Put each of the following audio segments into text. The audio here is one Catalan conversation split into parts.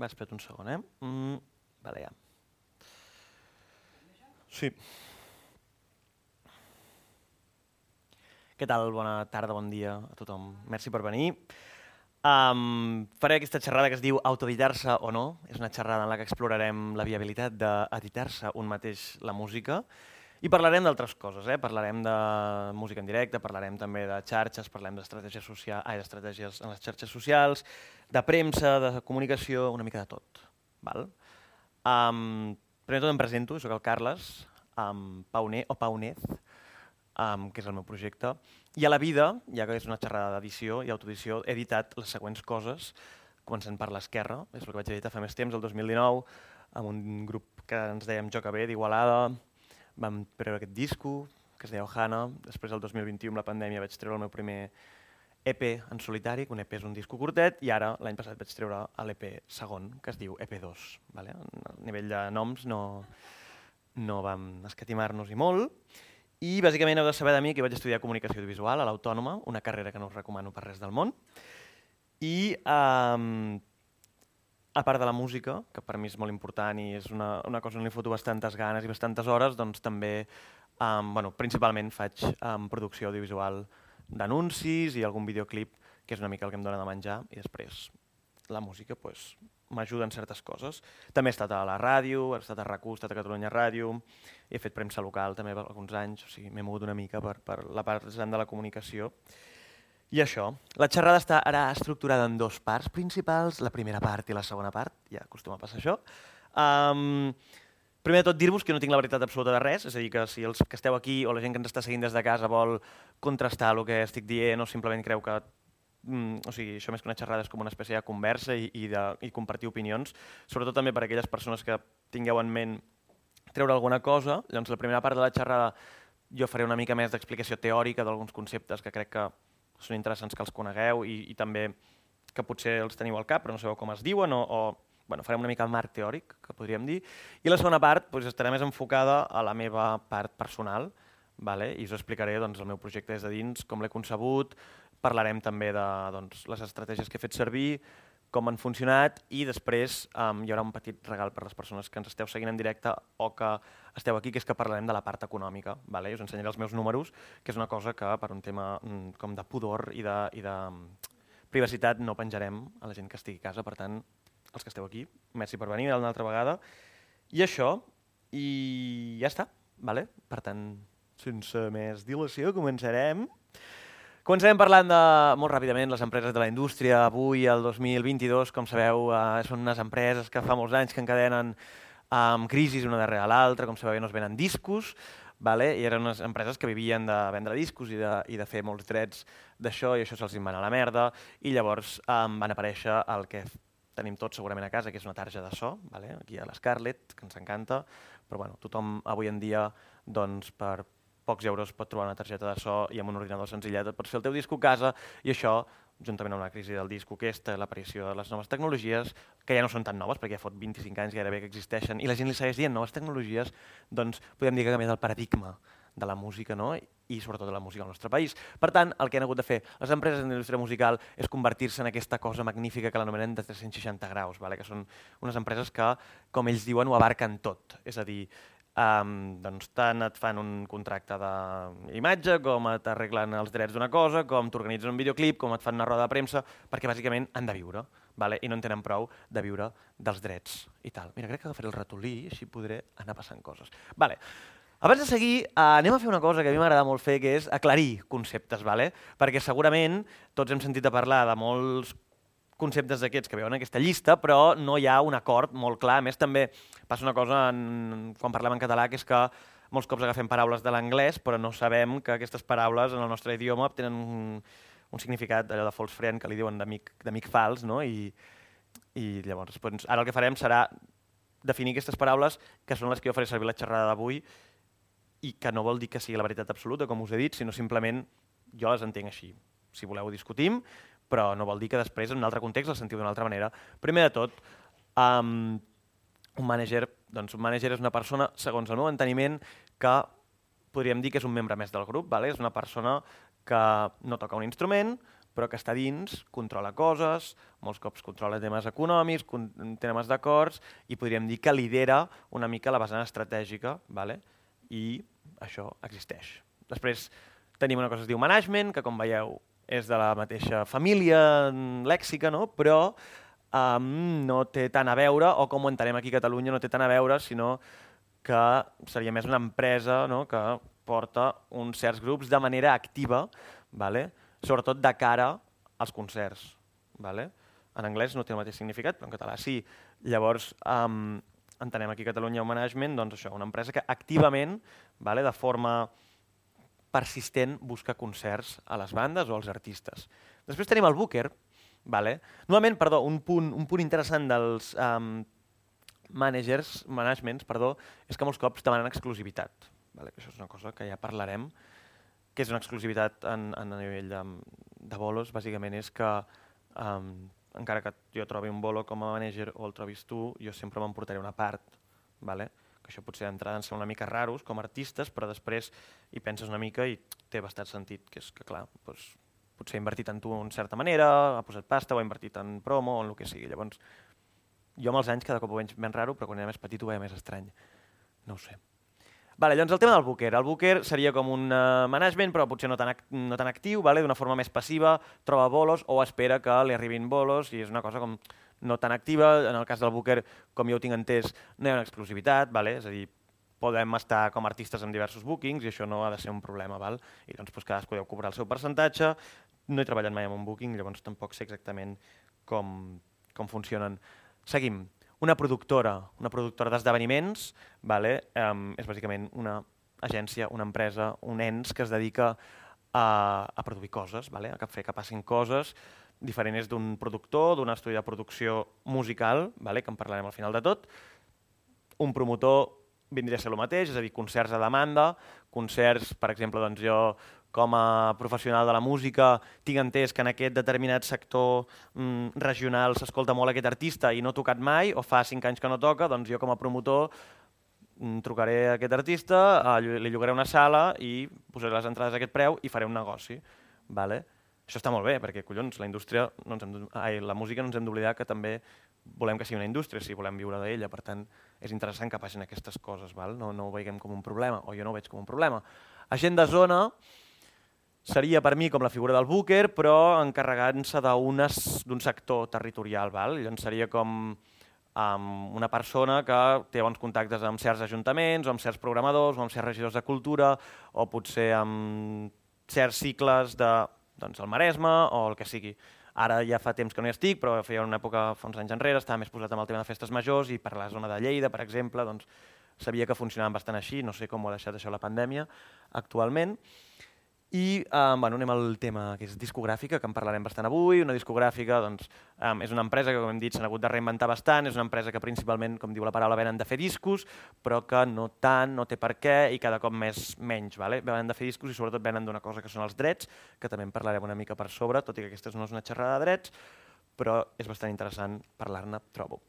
Va, espera't un segon, eh? Mm, vale, ja. Sí. Què tal? Bona tarda, bon dia a tothom. Merci per venir. Um, faré aquesta xerrada que es diu autoeditar-se o no. És una xerrada en la que explorarem la viabilitat d'editar-se un mateix la música i parlarem d'altres coses, eh? parlarem de música en directe, parlarem també de xarxes, parlarem d'estratègies socials, ai, d'estratègies en les xarxes socials, de premsa, de comunicació, una mica de tot. Val? Um, primer tot em presento, sóc el Carles, um, Pauné o Paunez, um, que és el meu projecte. I a la vida, ja que és una xerrada d'edició i autoedició, he editat les següents coses, començant per l'esquerra, és el que vaig editar fa més temps, el 2019, amb un grup que ens dèiem Joca B d'Igualada, vam treure aquest disco, que es deia Ohana, després el 2021 amb la pandèmia vaig treure el meu primer EP en solitari, que un EP és un disco curtet, i ara l'any passat vaig treure l'EP segon, que es diu EP2. Vale? A nivell de noms no, no vam escatimar-nos-hi molt, i bàsicament heu de saber de mi que vaig estudiar comunicació audiovisual a l'Autònoma, una carrera que no us recomano per res del món, i um, a part de la música, que per mi és molt important i és una, una cosa on li foto bastantes ganes i bastantes hores, doncs també, um, bueno, principalment faig um, producció audiovisual d'anuncis i algun videoclip, que és una mica el que em dóna de menjar, i després la música pues, m'ajuda en certes coses. També he estat a la ràdio, he estat a RAC1, he estat a Catalunya Ràdio, he fet premsa local també alguns anys, o sigui, m'he mogut una mica per, per la part de la comunicació. I això, la xerrada està ara estructurada en dos parts principals, la primera part i la segona part, ja acostuma a passar això. Um, primer de tot, dir-vos que no tinc la veritat absoluta de res, és a dir, que si els que esteu aquí o la gent que ens està seguint des de casa vol contrastar el que estic dient o simplement creu que mm, o sigui, això més que una xerrada és com una espècie de conversa i, i, de, i compartir opinions, sobretot també per a aquelles persones que tingueu en ment treure alguna cosa. Llavors, la primera part de la xerrada jo faré una mica més d'explicació teòrica d'alguns conceptes que crec que són interessants que els conegueu i, i també que potser els teniu al cap però no sabeu com es diuen o, o bueno, farem una mica el marc teòric, que podríem dir. I la segona part doncs, estarà més enfocada a la meva part personal vale? i us explicaré doncs, el meu projecte des de dins, com l'he concebut, parlarem també de doncs, les estratègies que he fet servir, com han funcionat i després um, hi haurà un petit regal per les persones que ens esteu seguint en directe o que esteu aquí, que és que parlarem de la part econòmica. Vale? Us ensenyaré els meus números, que és una cosa que per un tema mm, com de pudor i de, i de mm, privacitat no penjarem a la gent que estigui a casa. Per tant, els que esteu aquí, merci per venir una altra vegada. I això, i ja està. Vale? Per tant, sense més dilació, començarem. Començarem parlant de, molt ràpidament, les empreses de la indústria. Avui, el 2022, com sabeu, eh, són unes empreses que fa molts anys que encadenen amb crisis una darrere l'altra, com sabeu, no es venen discos, vale? i eren unes empreses que vivien de vendre discos i de, i de fer molts drets d'això, i això se'ls va a la merda, i llavors um, van aparèixer el que tenim tots segurament a casa, que és una tarja de so, vale? aquí a l'Scarlett, que ens encanta, però bueno, tothom avui en dia doncs, per pocs euros pot trobar una targeta de so i amb un ordinador senzillet pots fer el teu disco a casa i això, juntament amb la crisi del disco aquesta, l'aparició de les noves tecnologies, que ja no són tan noves perquè ja fot 25 anys gairebé que existeixen i la gent li segueix dient noves tecnologies, doncs podem dir que canvia el paradigma de la música no? i sobretot de la música al nostre país. Per tant, el que han hagut de fer les empreses de l'indústria musical és convertir-se en aquesta cosa magnífica que l'anomenen de 360 graus, vale? que són unes empreses que, com ells diuen, ho abarquen tot. És a dir, Um, doncs tant et fan un contracte d'imatge, com t'arreglen els drets d'una cosa, com t'organitzen un videoclip, com et fan una roda de premsa, perquè bàsicament han de viure, vale? i no en tenen prou de viure dels drets i tal. Mira, crec que agafaré el ratolí i així podré anar passant coses. Vale. Abans de seguir, uh, anem a fer una cosa que a mi m'agrada molt fer, que és aclarir conceptes, vale? perquè segurament tots hem sentit a parlar de molts conceptes d'aquests que veuen aquesta llista, però no hi ha un acord molt clar. A més, també passa una cosa en, quan parlem en català, que és que molts cops agafem paraules de l'anglès, però no sabem que aquestes paraules en el nostre idioma tenen un, un significat allò de false friend, que li diuen d'amic fals, no? I, i llavors, doncs, ara el que farem serà definir aquestes paraules, que són les que jo faré servir la xerrada d'avui, i que no vol dir que sigui la veritat absoluta, com us he dit, sinó simplement jo les entenc així. Si voleu discutim, però no vol dir que després en un altre context el sentiu d'una altra manera. Primer de tot, um, un manager, doncs un manager és una persona, segons el meu enteniment, que podríem dir que és un membre més del grup, vale? és una persona que no toca un instrument, però que està dins, controla coses, molts cops controla temes econòmics, temes d'acords, i podríem dir que lidera una mica la vessant estratègica, vale? i això existeix. Després tenim una cosa que es diu management, que com veieu és de la mateixa família lèxica, no? però um, no té tant a veure, o com ho entenem aquí a Catalunya, no té tant a veure, sinó que seria més una empresa no? que porta uns certs grups de manera activa, vale? sobretot de cara als concerts. Vale? En anglès no té el mateix significat, però en català sí. Llavors, um, entenem aquí a Catalunya un management, doncs això, una empresa que activament, vale, de forma persistent, busca concerts a les bandes o als artistes. Després tenim el booker, vale? Normalment, perdó, un punt, un punt interessant dels um, managers, managements, perdó, és que molts cops demanen exclusivitat. Vale? Això és una cosa que ja parlarem, que és una exclusivitat en, en a nivell de, de bolos, bàsicament és que um, encara que jo trobi un bolo com a manager o el trobis tu, jo sempre m'emportaré una part, vale? Que això potser d'entrada ens una mica raros com a artistes, però després hi penses una mica i té bastant sentit, que és que clar, doncs, potser ha invertit en tu en certa manera, ha posat pasta o ha invertit en promo o en el que sigui. Llavors, jo amb els anys cada cop ho veig ben raro, però quan era més petit ho veia més estrany. No ho sé. Vale, llavors el tema del booker. El booker seria com un uh, management, però potser no tan, no tan actiu, vale? d'una forma més passiva, troba bolos o espera que li arribin bolos i és una cosa com no tan activa. En el cas del booker, com jo ho tinc entès, no hi ha una exclusivitat, vale? és a dir, podem estar com a artistes en diversos bookings i això no ha de ser un problema. Val? I doncs, doncs cadascú deu cobrar el seu percentatge. No he treballat mai en un booking, llavors tampoc sé exactament com, com funcionen. Seguim una productora, una productora d'esdeveniments, vale? um, és bàsicament una agència, una empresa, un ens que es dedica a, a produir coses, vale? a fer que passin coses diferents d'un productor, d'un estudi de producció musical, vale? que en parlarem al final de tot. Un promotor vindria a ser el mateix, és a dir, concerts a demanda, concerts, per exemple, doncs jo com a professional de la música, tinc entès que en aquest determinat sector mm, regional s'escolta molt aquest artista i no ha tocat mai, o fa cinc anys que no toca, doncs jo com a promotor mm, trucaré a aquest artista, li llogaré una sala i posaré les entrades a aquest preu i faré un negoci. Vale? Això està molt bé, perquè collons, la indústria, no ens hem, ai, la música no ens hem d'oblidar que també volem que sigui una indústria, si volem viure d'ella, per tant és interessant que passin aquestes coses, val? No, no ho veiem com un problema, o jo no ho veig com un problema. Agent de zona, seria per mi com la figura del booker, però encarregant-se d'un sector territorial. Val? Llavors seria com um, una persona que té bons contactes amb certs ajuntaments, o amb certs programadors, o amb certs regidors de cultura, o potser amb certs cicles de doncs, el Maresme o el que sigui. Ara ja fa temps que no hi estic, però feia una època, fa uns anys enrere, estava més posat amb el tema de festes majors i per la zona de Lleida, per exemple, doncs, sabia que funcionaven bastant així, no sé com ho ha deixat això la pandèmia actualment. I um, bueno, anem al tema que és discogràfica, que en parlarem bastant avui. Una discogràfica doncs, um, és una empresa que, com hem dit, s'han hagut de reinventar bastant, és una empresa que principalment, com diu la paraula, venen de fer discos, però que no tant, no té per què i cada cop més menys. Vale? Venen de fer discos i sobretot venen d'una cosa que són els drets, que també en parlarem una mica per sobre, tot i que aquesta no és una xerrada de drets, però és bastant interessant parlar-ne, trobo.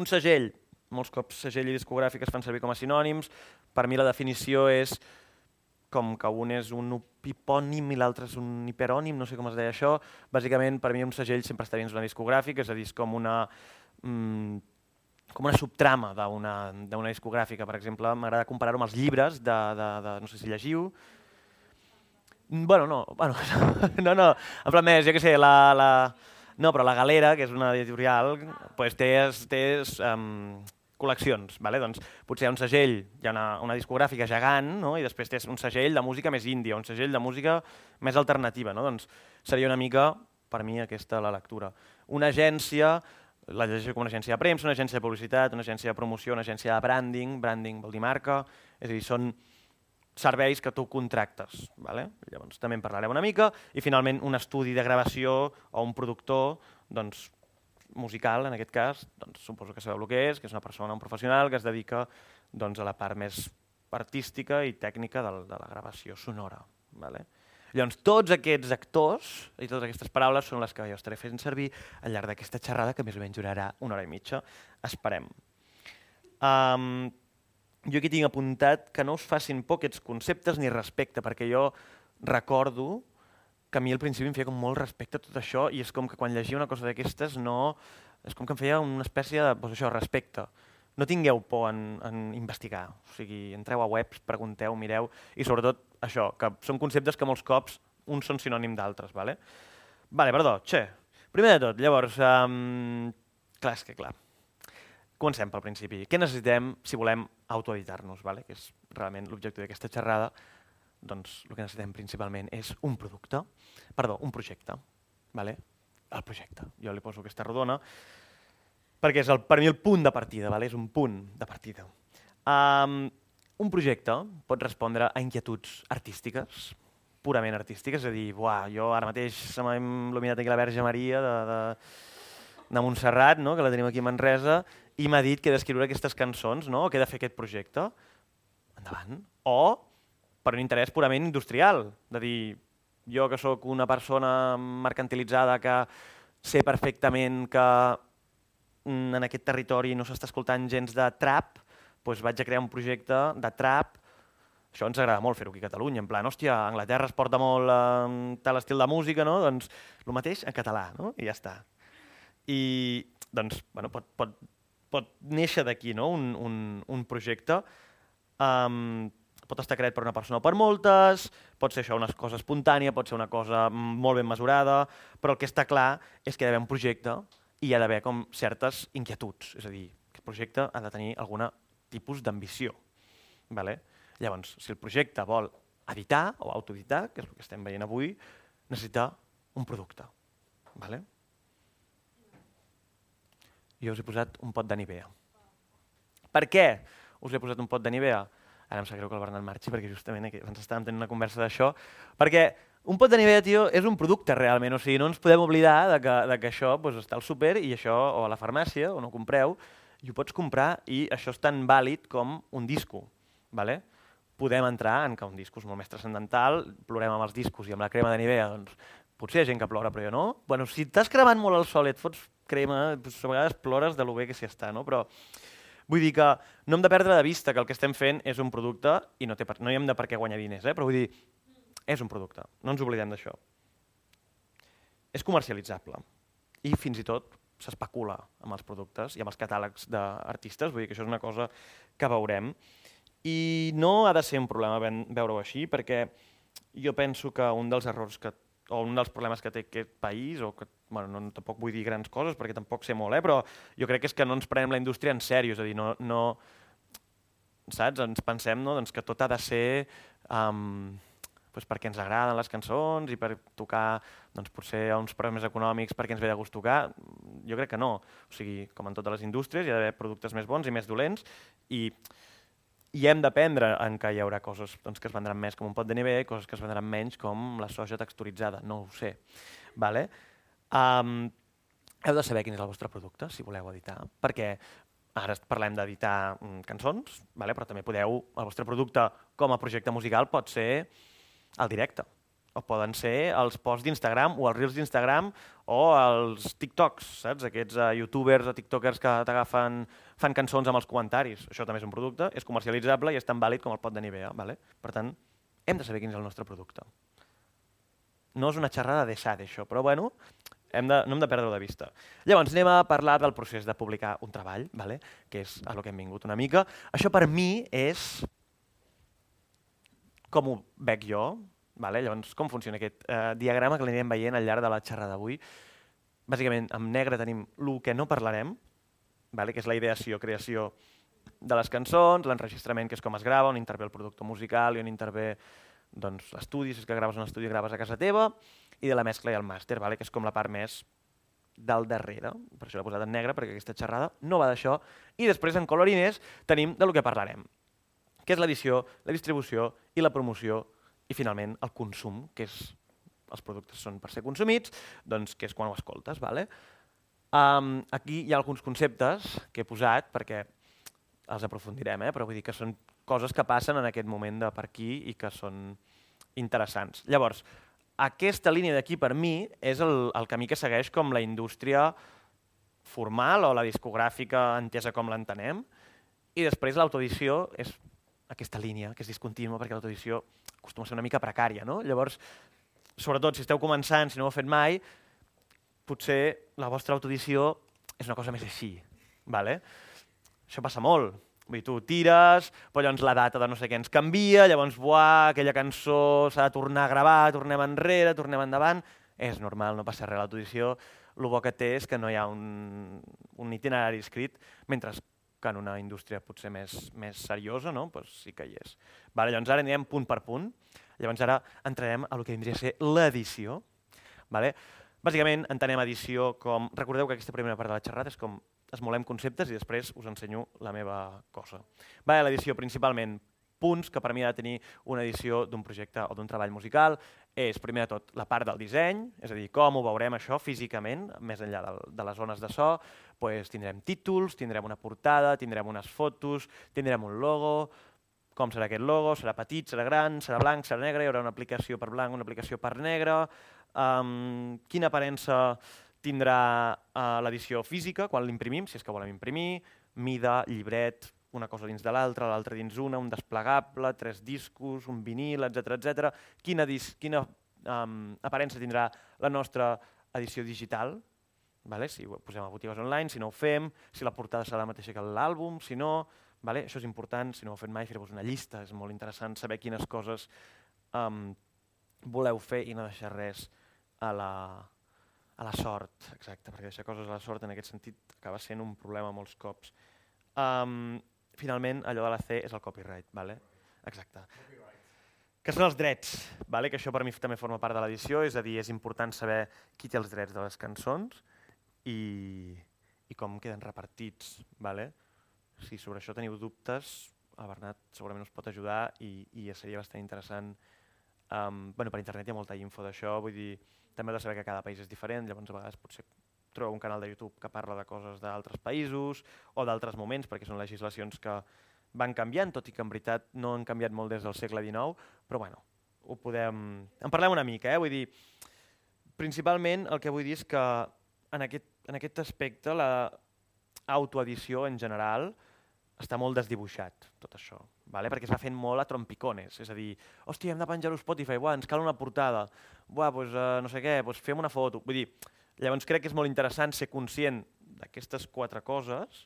Un segell, molts cops segell i discogràfic es fan servir com a sinònims, per mi la definició és com que un és un hipònim i l'altre és un hiperònim, no sé com es deia això. Bàsicament, per mi un segell sempre està dins una discogràfica, és a dir, és com una, mm, com una subtrama d'una discogràfica. Per exemple, m'agrada comparar-ho amb els llibres de, de, de, no sé si llegiu, Bueno, no, bueno, no, no, en plan més, jo què sé, la, la... No, però la Galera, que és una editorial, pues té, té um, col·leccions. Vale? Doncs potser hi ha un segell, hi ha una, una discogràfica gegant, no? i després tens un segell de música més índia, un segell de música més alternativa. No? Doncs seria una mica, per mi, aquesta la lectura. Una agència, la llegeixo com una agència de premsa, una agència de publicitat, una agència de promoció, una agència de branding, branding vol dir marca, és a dir, són serveis que tu contractes. Vale? Llavors també en parlarem una mica. I finalment un estudi de gravació o un productor doncs, musical, en aquest cas, doncs, suposo que sabeu el que és, que és una persona, un professional que es dedica doncs, a la part més artística i tècnica de, de la gravació sonora. Vale? Llavors, tots aquests actors i totes aquestes paraules són les que jo estaré fent servir al llarg d'aquesta xerrada, que més o menys durarà una hora i mitja. Esperem. Um, jo aquí tinc apuntat que no us facin por aquests conceptes ni respecte, perquè jo recordo que a mi al principi em feia com molt respecte a tot això i és com que quan llegia una cosa d'aquestes no... És com que em feia una espècie de doncs això, respecte. No tingueu por en, en investigar. O sigui, entreu a webs, pregunteu, mireu i sobretot això, que són conceptes que molts cops uns són sinònim d'altres. Vale? vale, perdó, che. Primer de tot, llavors, um, clar, és que clar, Comencem pel principi. Què necessitem si volem autoeditar-nos, vale? que és realment l'objectiu d'aquesta xerrada? Doncs el que necessitem principalment és un producte, perdó, un projecte. Vale? El projecte. Jo li poso aquesta rodona perquè és el, per mi el punt de partida, vale? és un punt de partida. Um, un projecte pot respondre a inquietuds artístiques, purament artístiques, és a dir, buah, jo ara mateix se m'ha il·luminat aquí la Verge Maria de, de, de Montserrat, no? que la tenim aquí a Manresa, i m'ha dit que he d'escriure aquestes cançons, no? que he de fer aquest projecte, endavant. O per un interès purament industrial, de dir, jo que sóc una persona mercantilitzada que sé perfectament que mm, en aquest territori no s'està escoltant gens de trap, doncs vaig a crear un projecte de trap això ens agrada molt fer-ho aquí a Catalunya, en plan, hòstia, Anglaterra es porta molt eh, tal estil de música, no? Doncs el mateix en català, no? I ja està. I, doncs, bueno, pot, pot pot néixer d'aquí no? un, un, un projecte. Um, pot estar creat per una persona o per moltes, pot ser això una cosa espontània, pot ser una cosa molt ben mesurada, però el que està clar és que hi ha d'haver un projecte i hi ha d'haver com certes inquietuds. És a dir, que el projecte ha de tenir alguna tipus d'ambició. Vale? Llavors, si el projecte vol editar o autoeditar, que és el que estem veient avui, necessita un producte. Vale? jo us he posat un pot de Nivea. Per què us he posat un pot de Nivea? Ara em sap greu que el Bernat marxi, perquè justament aquí ens estàvem tenint una conversa d'això. Perquè un pot de Nivea, tio, és un producte realment, o sigui, no ens podem oblidar de que, de que això doncs, està al súper i això, o a la farmàcia, on ho compreu, i ho pots comprar i això és tan vàlid com un disco. Vale? Podem entrar en que un disco és molt més transcendental, plorem amb els discos i amb la crema de Nivea, doncs potser hi ha gent que plora, però jo no. Bueno, si t'has cremant molt el sol i et fots crema, doncs a vegades plores de lo bé que s'hi està, no? Però vull dir que no hem de perdre de vista que el que estem fent és un producte i no, té per, no hi hem de per què guanyar diners, eh? però vull dir, és un producte, no ens oblidem d'això. És comercialitzable i fins i tot s'especula amb els productes i amb els catàlegs d'artistes, vull dir que això és una cosa que veurem. I no ha de ser un problema veure-ho així, perquè jo penso que un dels errors que o un dels problemes que té aquest país, o que, bueno, no, tampoc vull dir grans coses perquè tampoc sé molt, eh, però jo crec que és que no ens prenem la indústria en sèrio, és a dir, no, no saps? Ens pensem no? doncs que tot ha de ser um, doncs perquè ens agraden les cançons i per tocar doncs, potser a uns preus més econòmics perquè ens ve de gust tocar. Jo crec que no. O sigui, com en totes les indústries, hi ha d'haver productes més bons i més dolents i i hem d'aprendre en que hi haurà coses doncs, que es vendran més com un pot de nivell, coses que es vendran menys com la soja texturitzada, no ho sé. Vale? Um, heu de saber quin és el vostre producte, si voleu editar, perquè ara parlem d'editar mm, cançons, vale? però també podeu, el vostre producte com a projecte musical pot ser el directe, o poden ser els posts d'Instagram o els reels d'Instagram o els TikToks, saps? Aquests uh, youtubers o tiktokers que t'agafen, fan cançons amb els comentaris. Això també és un producte, és comercialitzable i és tan vàlid com el pot de Nivea. Vale? Per tant, hem de saber quin és el nostre producte. No és una xerrada de sad, això, però bueno, hem de, no hem de perdre de vista. Llavors, anem a parlar del procés de publicar un treball, vale? que és a lo que hem vingut una mica. Això per mi és com ho veig jo, Vale? Llavors, com funciona aquest eh, diagrama que l'anirem veient al llarg de la xerrada d'avui? Bàsicament, en negre tenim el que no parlarem, vale? que és la ideació, creació de les cançons, l'enregistrament, que és com es grava, on intervé el producte musical i on intervé doncs, l'estudi, si és que graves un estudi graves a casa teva, i de la mescla i el màster, vale? que és com la part més del darrere. Per això l'he posat en negre, perquè aquesta xerrada no va d'això. I després, en coloriners, tenim de lo que parlarem, que és l'edició, la distribució i la promoció i finalment el consum, que és els productes són per ser consumits, doncs que és quan ho escoltes. Vale? Um, aquí hi ha alguns conceptes que he posat perquè els aprofundirem, eh? però vull dir que són coses que passen en aquest moment de per aquí i que són interessants. Llavors, aquesta línia d'aquí per mi és el, el camí que segueix com la indústria formal o la discogràfica entesa com l'entenem i després l'autoedició és aquesta línia que és discontínua perquè l'autoedició acostuma a ser una mica precària. No? Llavors, sobretot si esteu començant, si no ho heu fet mai, potser la vostra autoedició és una cosa més així. Vale? Això passa molt. Vull dir, tu tires, però llavors la data de no sé què ens canvia, llavors, buah, aquella cançó s'ha de tornar a gravar, tornem enrere, tornem endavant. És normal, no passa res. L'autoedició, el bo que té és que no hi ha un, un itinerari escrit, mentre que en una indústria potser més, més seriosa, no? pues sí que hi és. Vale, llavors ara anirem punt per punt. Llavors ara entrarem a el que vindria a ser l'edició. Vale? Bàsicament entenem edició com... Recordeu que aquesta primera part de la xerrada és com esmolem conceptes i després us ensenyo la meva cosa. Vale, l'edició principalment punts que per mi ha de tenir una edició d'un projecte o d'un treball musical és, primer de tot, la part del disseny, és a dir, com ho veurem això físicament, més enllà de, de les zones de so, pues, tindrem títols, tindrem una portada, tindrem unes fotos, tindrem un logo, com serà aquest logo, serà petit, serà gran, serà blanc, serà negre, hi haurà una aplicació per blanc, una aplicació per negre, um, quina aparença tindrà uh, l'edició física quan l'imprimim, si és que volem imprimir, mida, llibret, una cosa dins de l'altra, l'altra dins una, un desplegable, tres discos, un vinil, etc etc. Quina, quina um, aparença tindrà la nostra edició digital, vale? si ho posem a botigues online, si no ho fem, si la portada serà la mateixa que l'àlbum, si no... Vale? Això és important, si no ho heu fet mai, fer-vos una llista, és molt interessant saber quines coses um, voleu fer i no deixar res a la, a la sort, exacte, perquè deixar coses a la sort en aquest sentit acaba sent un problema molts cops. Um, finalment, allò de la C és el copyright, vale? Exacte. Que són els drets, vale? que això per mi també forma part de l'edició, és a dir, és important saber qui té els drets de les cançons i, i com queden repartits. Vale? Si sobre això teniu dubtes, el Bernat segurament us pot ajudar i, i seria bastant interessant. Um, bueno, per internet hi ha molta info d'això, vull dir, també heu de saber que cada país és diferent, llavors a vegades potser trobeu un canal de YouTube que parla de coses d'altres països o d'altres moments, perquè són legislacions que van canviant, tot i que en veritat no han canviat molt des del segle XIX, però bueno, ho podem... En parlem una mica, eh? vull dir, principalment el que vull dir és que en aquest, en aquest aspecte la autoedició en general està molt desdibuixat, tot això, vale? perquè es va fent molt a trompicones, és a dir, hòstia, hem de penjar-ho a Spotify, buah, ens cal una portada, buah, pues, uh, no sé què, pues fem una foto, vull dir, Llavors crec que és molt interessant ser conscient d'aquestes quatre coses,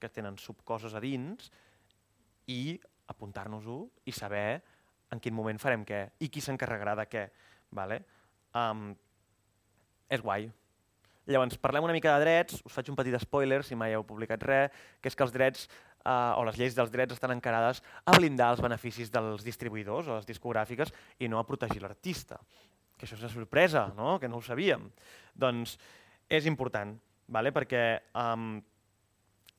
que tenen subcoses a dins, i apuntar-nos-ho i saber en quin moment farem què i qui s'encarregarà de què. Vale? Um, és guai. Llavors, parlem una mica de drets, us faig un petit spoiler si mai heu publicat res, que és que els drets uh, o les lleis dels drets estan encarades a blindar els beneficis dels distribuïdors o les discogràfiques i no a protegir l'artista que això és una sorpresa, no? que no ho sabíem. Doncs és important, vale? perquè um,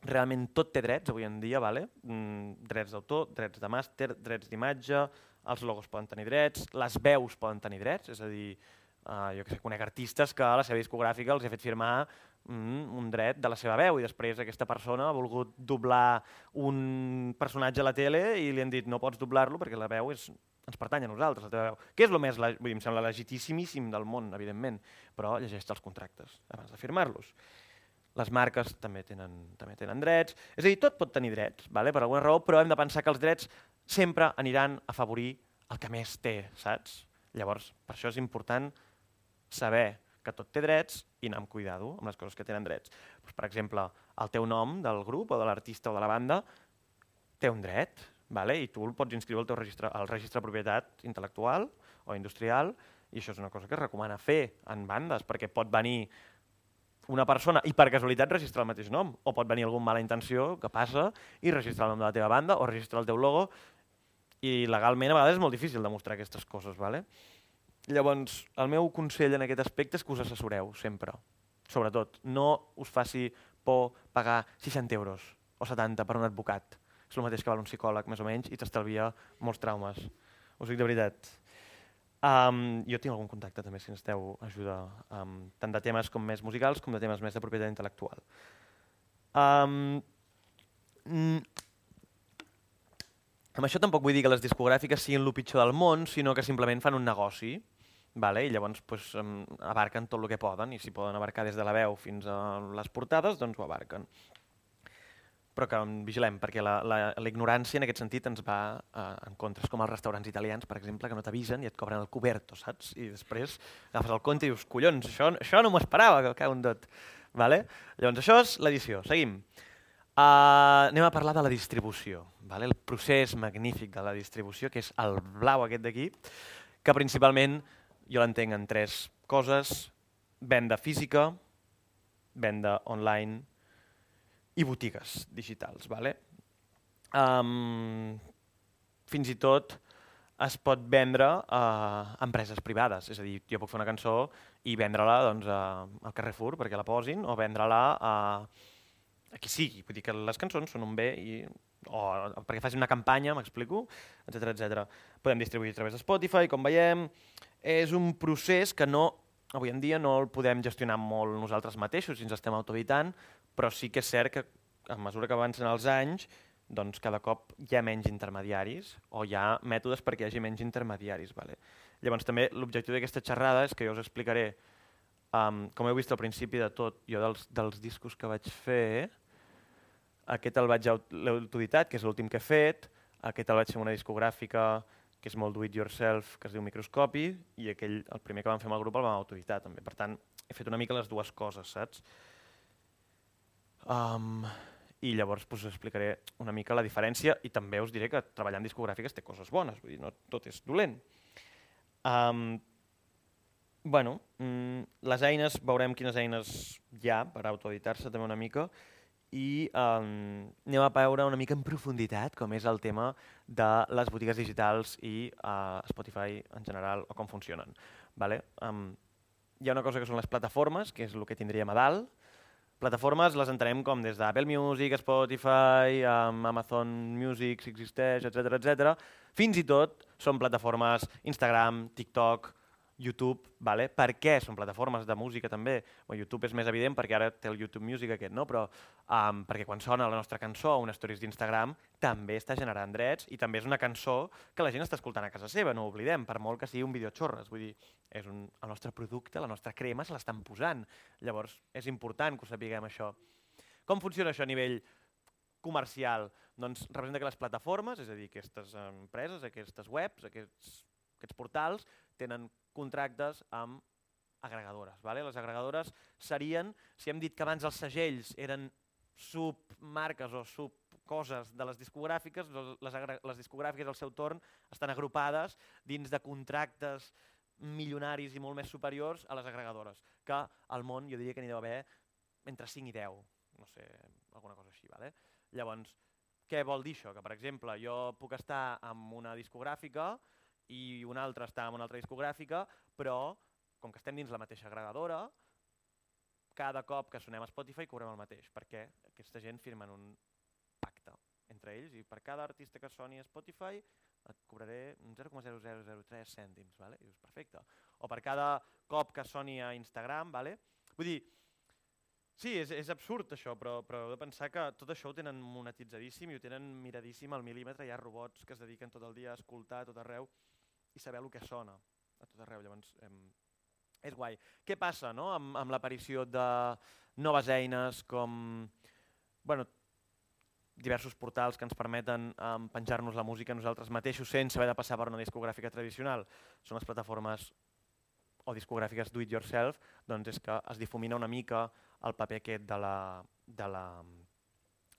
realment tot té drets avui en dia, vale? mm, drets d'autor, drets de màster, drets d'imatge, els logos poden tenir drets, les veus poden tenir drets, és a dir, uh, jo que sé, conec artistes que a la seva discogràfica els ha fet firmar mm, un dret de la seva veu i després aquesta persona ha volgut doblar un personatge a la tele i li han dit no pots doblar-lo perquè la veu és ens pertany a nosaltres, la teva veu. Què és el més, vull dir, em sembla legitíssimíssim del món, evidentment, però llegeix els contractes abans de firmar-los. Les marques també tenen, també tenen drets, és a dir, tot pot tenir drets, vale? per alguna raó, però hem de pensar que els drets sempre aniran a afavorir el que més té, saps? Llavors, per això és important saber que tot té drets i anar amb cuidado amb les coses que tenen drets. Pues, per exemple, el teu nom del grup o de l'artista o de la banda té un dret, vale? i tu el pots inscriure al teu registre, al registre de propietat intel·lectual o industrial, i això és una cosa que es recomana fer en bandes, perquè pot venir una persona i per casualitat registrar el mateix nom, o pot venir algun mala intenció que passa i registrar el nom de la teva banda o registrar el teu logo, i legalment a vegades és molt difícil demostrar aquestes coses. Vale? Llavors, el meu consell en aquest aspecte és que us assessoreu sempre, sobretot. No us faci por pagar 60 euros o 70 per un advocat és el mateix que val un psicòleg, més o menys, i t'estalvia molts traumes. Us dic de veritat. Um, jo tinc algun contacte també, si necessiteu ajuda, um, tant de temes com més musicals com de temes més de propietat intel·lectual. Um, amb això tampoc vull dir que les discogràfiques siguin el pitjor del món, sinó que simplement fan un negoci, vale? i llavors pues, abarquen tot el que poden, i si poden abarcar des de la veu fins a les portades, doncs ho abarquen. Però que en vigilem, perquè la, la, la ignorància en aquest sentit ens va eh, en contra. És com els restaurants italians, per exemple, que no t'avisen i et cobren el coberto, saps? I després agafes el compte i dius, collons, això, això no m'ho esperava, que cau un dot. Vale? Llavors, això és l'edició. Seguim. Uh, anem a parlar de la distribució, vale? el procés magnífic de la distribució, que és el blau aquest d'aquí, que principalment jo l'entenc en tres coses, venda física, venda online i botigues digitals. Vale? Um, fins i tot es pot vendre a empreses privades, és a dir, jo puc fer una cançó i vendre-la doncs, al Carrefour perquè la posin o vendre-la a, a qui sigui. Vull dir que les cançons són un bé i, o perquè faci una campanya, m'explico, etc etc. Podem distribuir a través de Spotify, com veiem. És un procés que no avui en dia no el podem gestionar molt nosaltres mateixos si ens estem autoeditant, però sí que és cert que a mesura que avancen els anys doncs cada cop hi ha menys intermediaris o hi ha mètodes perquè hi hagi menys intermediaris. Vale? Llavors també l'objectiu d'aquesta xerrada és que jo us explicaré, um, com heu vist al principi de tot, jo dels, dels discos que vaig fer, aquest el vaig autoeditat, que és l'últim que he fet, aquest el vaig fer una discogràfica que és molt do it yourself, que es diu Microscopi, i aquell, el primer que vam fer amb el grup el vam autoeditar també. Per tant, he fet una mica les dues coses, saps? Um, I llavors pues, explicaré una mica la diferència i també us diré que treballar en discogràfiques té coses bones, vull dir, no tot és dolent. Um, bueno, mm, les eines, veurem quines eines hi ha per autoeditar-se també una mica i um, anem a veure una mica en profunditat com és el tema de les botigues digitals i uh, Spotify en general o com funcionen. Vale? Um, hi ha una cosa que són les plataformes, que és el que tindríem a dalt. Plataformes les entenem com des d'Apple Music, Spotify, Amazon Music, si existeix, etc etc. Fins i tot són plataformes Instagram, TikTok, YouTube, vale? per què són plataformes de música també? Bueno, YouTube és més evident perquè ara té el YouTube Music aquest, no? però um, perquè quan sona la nostra cançó o una stories d'Instagram també està generant drets i també és una cançó que la gent està escoltant a casa seva, no ho oblidem, per molt que sigui un vídeo xorres. Vull dir, és un, el nostre producte, la nostra crema se l'estan posant. Llavors, és important que ho sapiguem això. Com funciona això a nivell comercial? Doncs representa que les plataformes, és a dir, aquestes empreses, aquestes webs, aquests, aquests portals, tenen contractes amb agregadores. Vale? Les agregadores serien, si hem dit que abans els segells eren submarques o subcoses de les discogràfiques, doncs les, les discogràfiques al seu torn estan agrupades dins de contractes milionaris i molt més superiors a les agregadores, que al món jo diria que n'hi deu haver entre 5 i 10, no sé, alguna cosa així. Vale? Llavors, què vol dir això? Que, per exemple, jo puc estar amb una discogràfica i un altre està en una altra discogràfica, però com que estem dins la mateixa agregadora, cada cop que sonem a Spotify cobrem el mateix, perquè aquesta gent firmen un pacte entre ells i per cada artista que soni a Spotify et cobraré 0,0003 cèntims, vale? I dius, perfecte. O per cada cop que soni a Instagram, vale? vull dir, sí, és, és absurd això, però, però heu de pensar que tot això ho tenen monetitzadíssim i ho tenen miradíssim al mil·límetre. Hi ha robots que es dediquen tot el dia a escoltar tot arreu i saber el que sona a tot arreu. Llavors, eh, és guai. Què passa no? amb, amb l'aparició de noves eines com bueno, diversos portals que ens permeten um, penjar-nos la música nosaltres mateixos sense haver de passar per una discogràfica tradicional. Són les plataformes o discogràfiques do it yourself, doncs és que es difumina una mica el paper aquest de la, de la,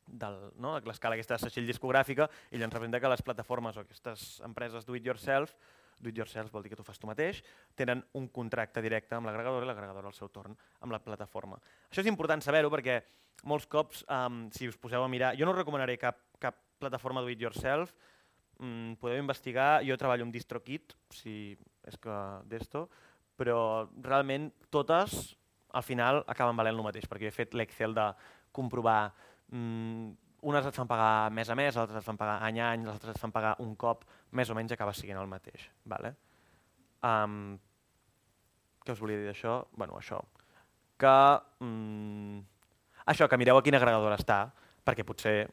del, no? l'escala aquesta de setxell discogràfica i llavors representa que les plataformes o aquestes empreses do it yourself do it yourself vol dir que tu fas tu mateix, tenen un contracte directe amb l'agregador i l'agregador al seu torn amb la plataforma. Això és important saber-ho perquè molts cops, um, si us poseu a mirar, jo no recomanaré cap, cap plataforma do it yourself, um, podeu investigar, jo treballo amb DistroKit, si és que d'esto, però realment totes al final acaben valent el mateix, perquè he fet l'Excel de comprovar um, unes et fan pagar mes a mes, altres et fan pagar any a any, les altres et fan pagar un cop, més o menys acaba siguent el mateix. Vale? Um, què us volia dir d'això? bueno, això. Que, um, això, que mireu a quin agregador està, perquè potser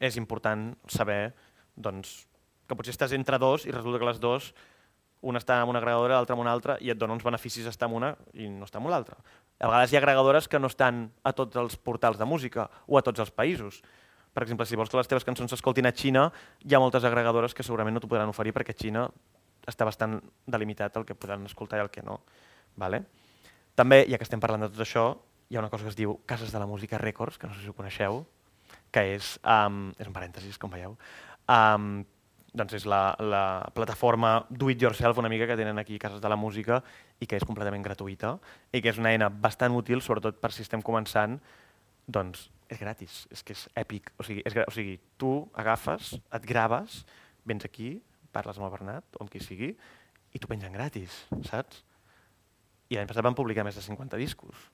és important saber doncs, que potser estàs entre dos i resulta que les dos una està en una agregadora, l'altra en una altra, i et dona uns beneficis estar en una i no està en l'altra. A vegades hi ha agregadores que no estan a tots els portals de música o a tots els països. Per exemple, si vols que les teves cançons s'escoltin a Xina, hi ha moltes agregadores que segurament no t'ho podran oferir perquè Xina està bastant delimitat el que podran escoltar i el que no. Vale? També, ja que estem parlant de tot això, hi ha una cosa que es diu Cases de la Música Records, que no sé si ho coneixeu, que és, um, és un parèntesis, com veieu, um, doncs és la, la plataforma do-it-yourself una mica que tenen aquí Cases de la Música i que és completament gratuïta i que és una eina bastant útil, sobretot per si estem començant, doncs és gratis, és que és èpic. O sigui, és, o sigui tu agafes, et graves, vens aquí, parles amb el Bernat o amb qui sigui, i t'ho pengen gratis, saps? I l'any passat van publicar més de 50 discos.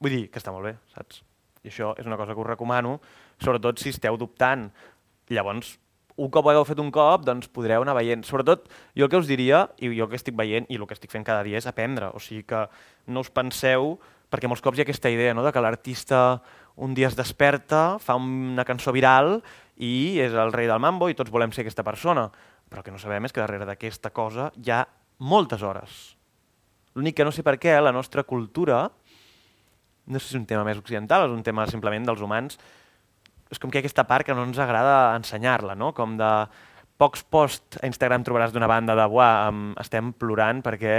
Vull dir que està molt bé, saps? I això és una cosa que us recomano, sobretot si esteu dubtant. Llavors, un cop ho hagueu fet un cop, doncs podreu anar veient. Sobretot, jo el que us diria, i jo el que estic veient, i el que estic fent cada dia és aprendre. O sigui que no us penseu, perquè molts cops hi ha aquesta idea no?, de que l'artista un dia es desperta, fa una cançó viral i és el rei del mambo i tots volem ser aquesta persona. Però el que no sabem és que darrere d'aquesta cosa hi ha moltes hores. L'únic que no sé per què la nostra cultura, no sé si és un tema més occidental, és un tema simplement dels humans, és com que hi ha aquesta part que no ens agrada ensenyar-la, no? com de pocs posts a Instagram trobaràs d'una banda de buah, estem plorant perquè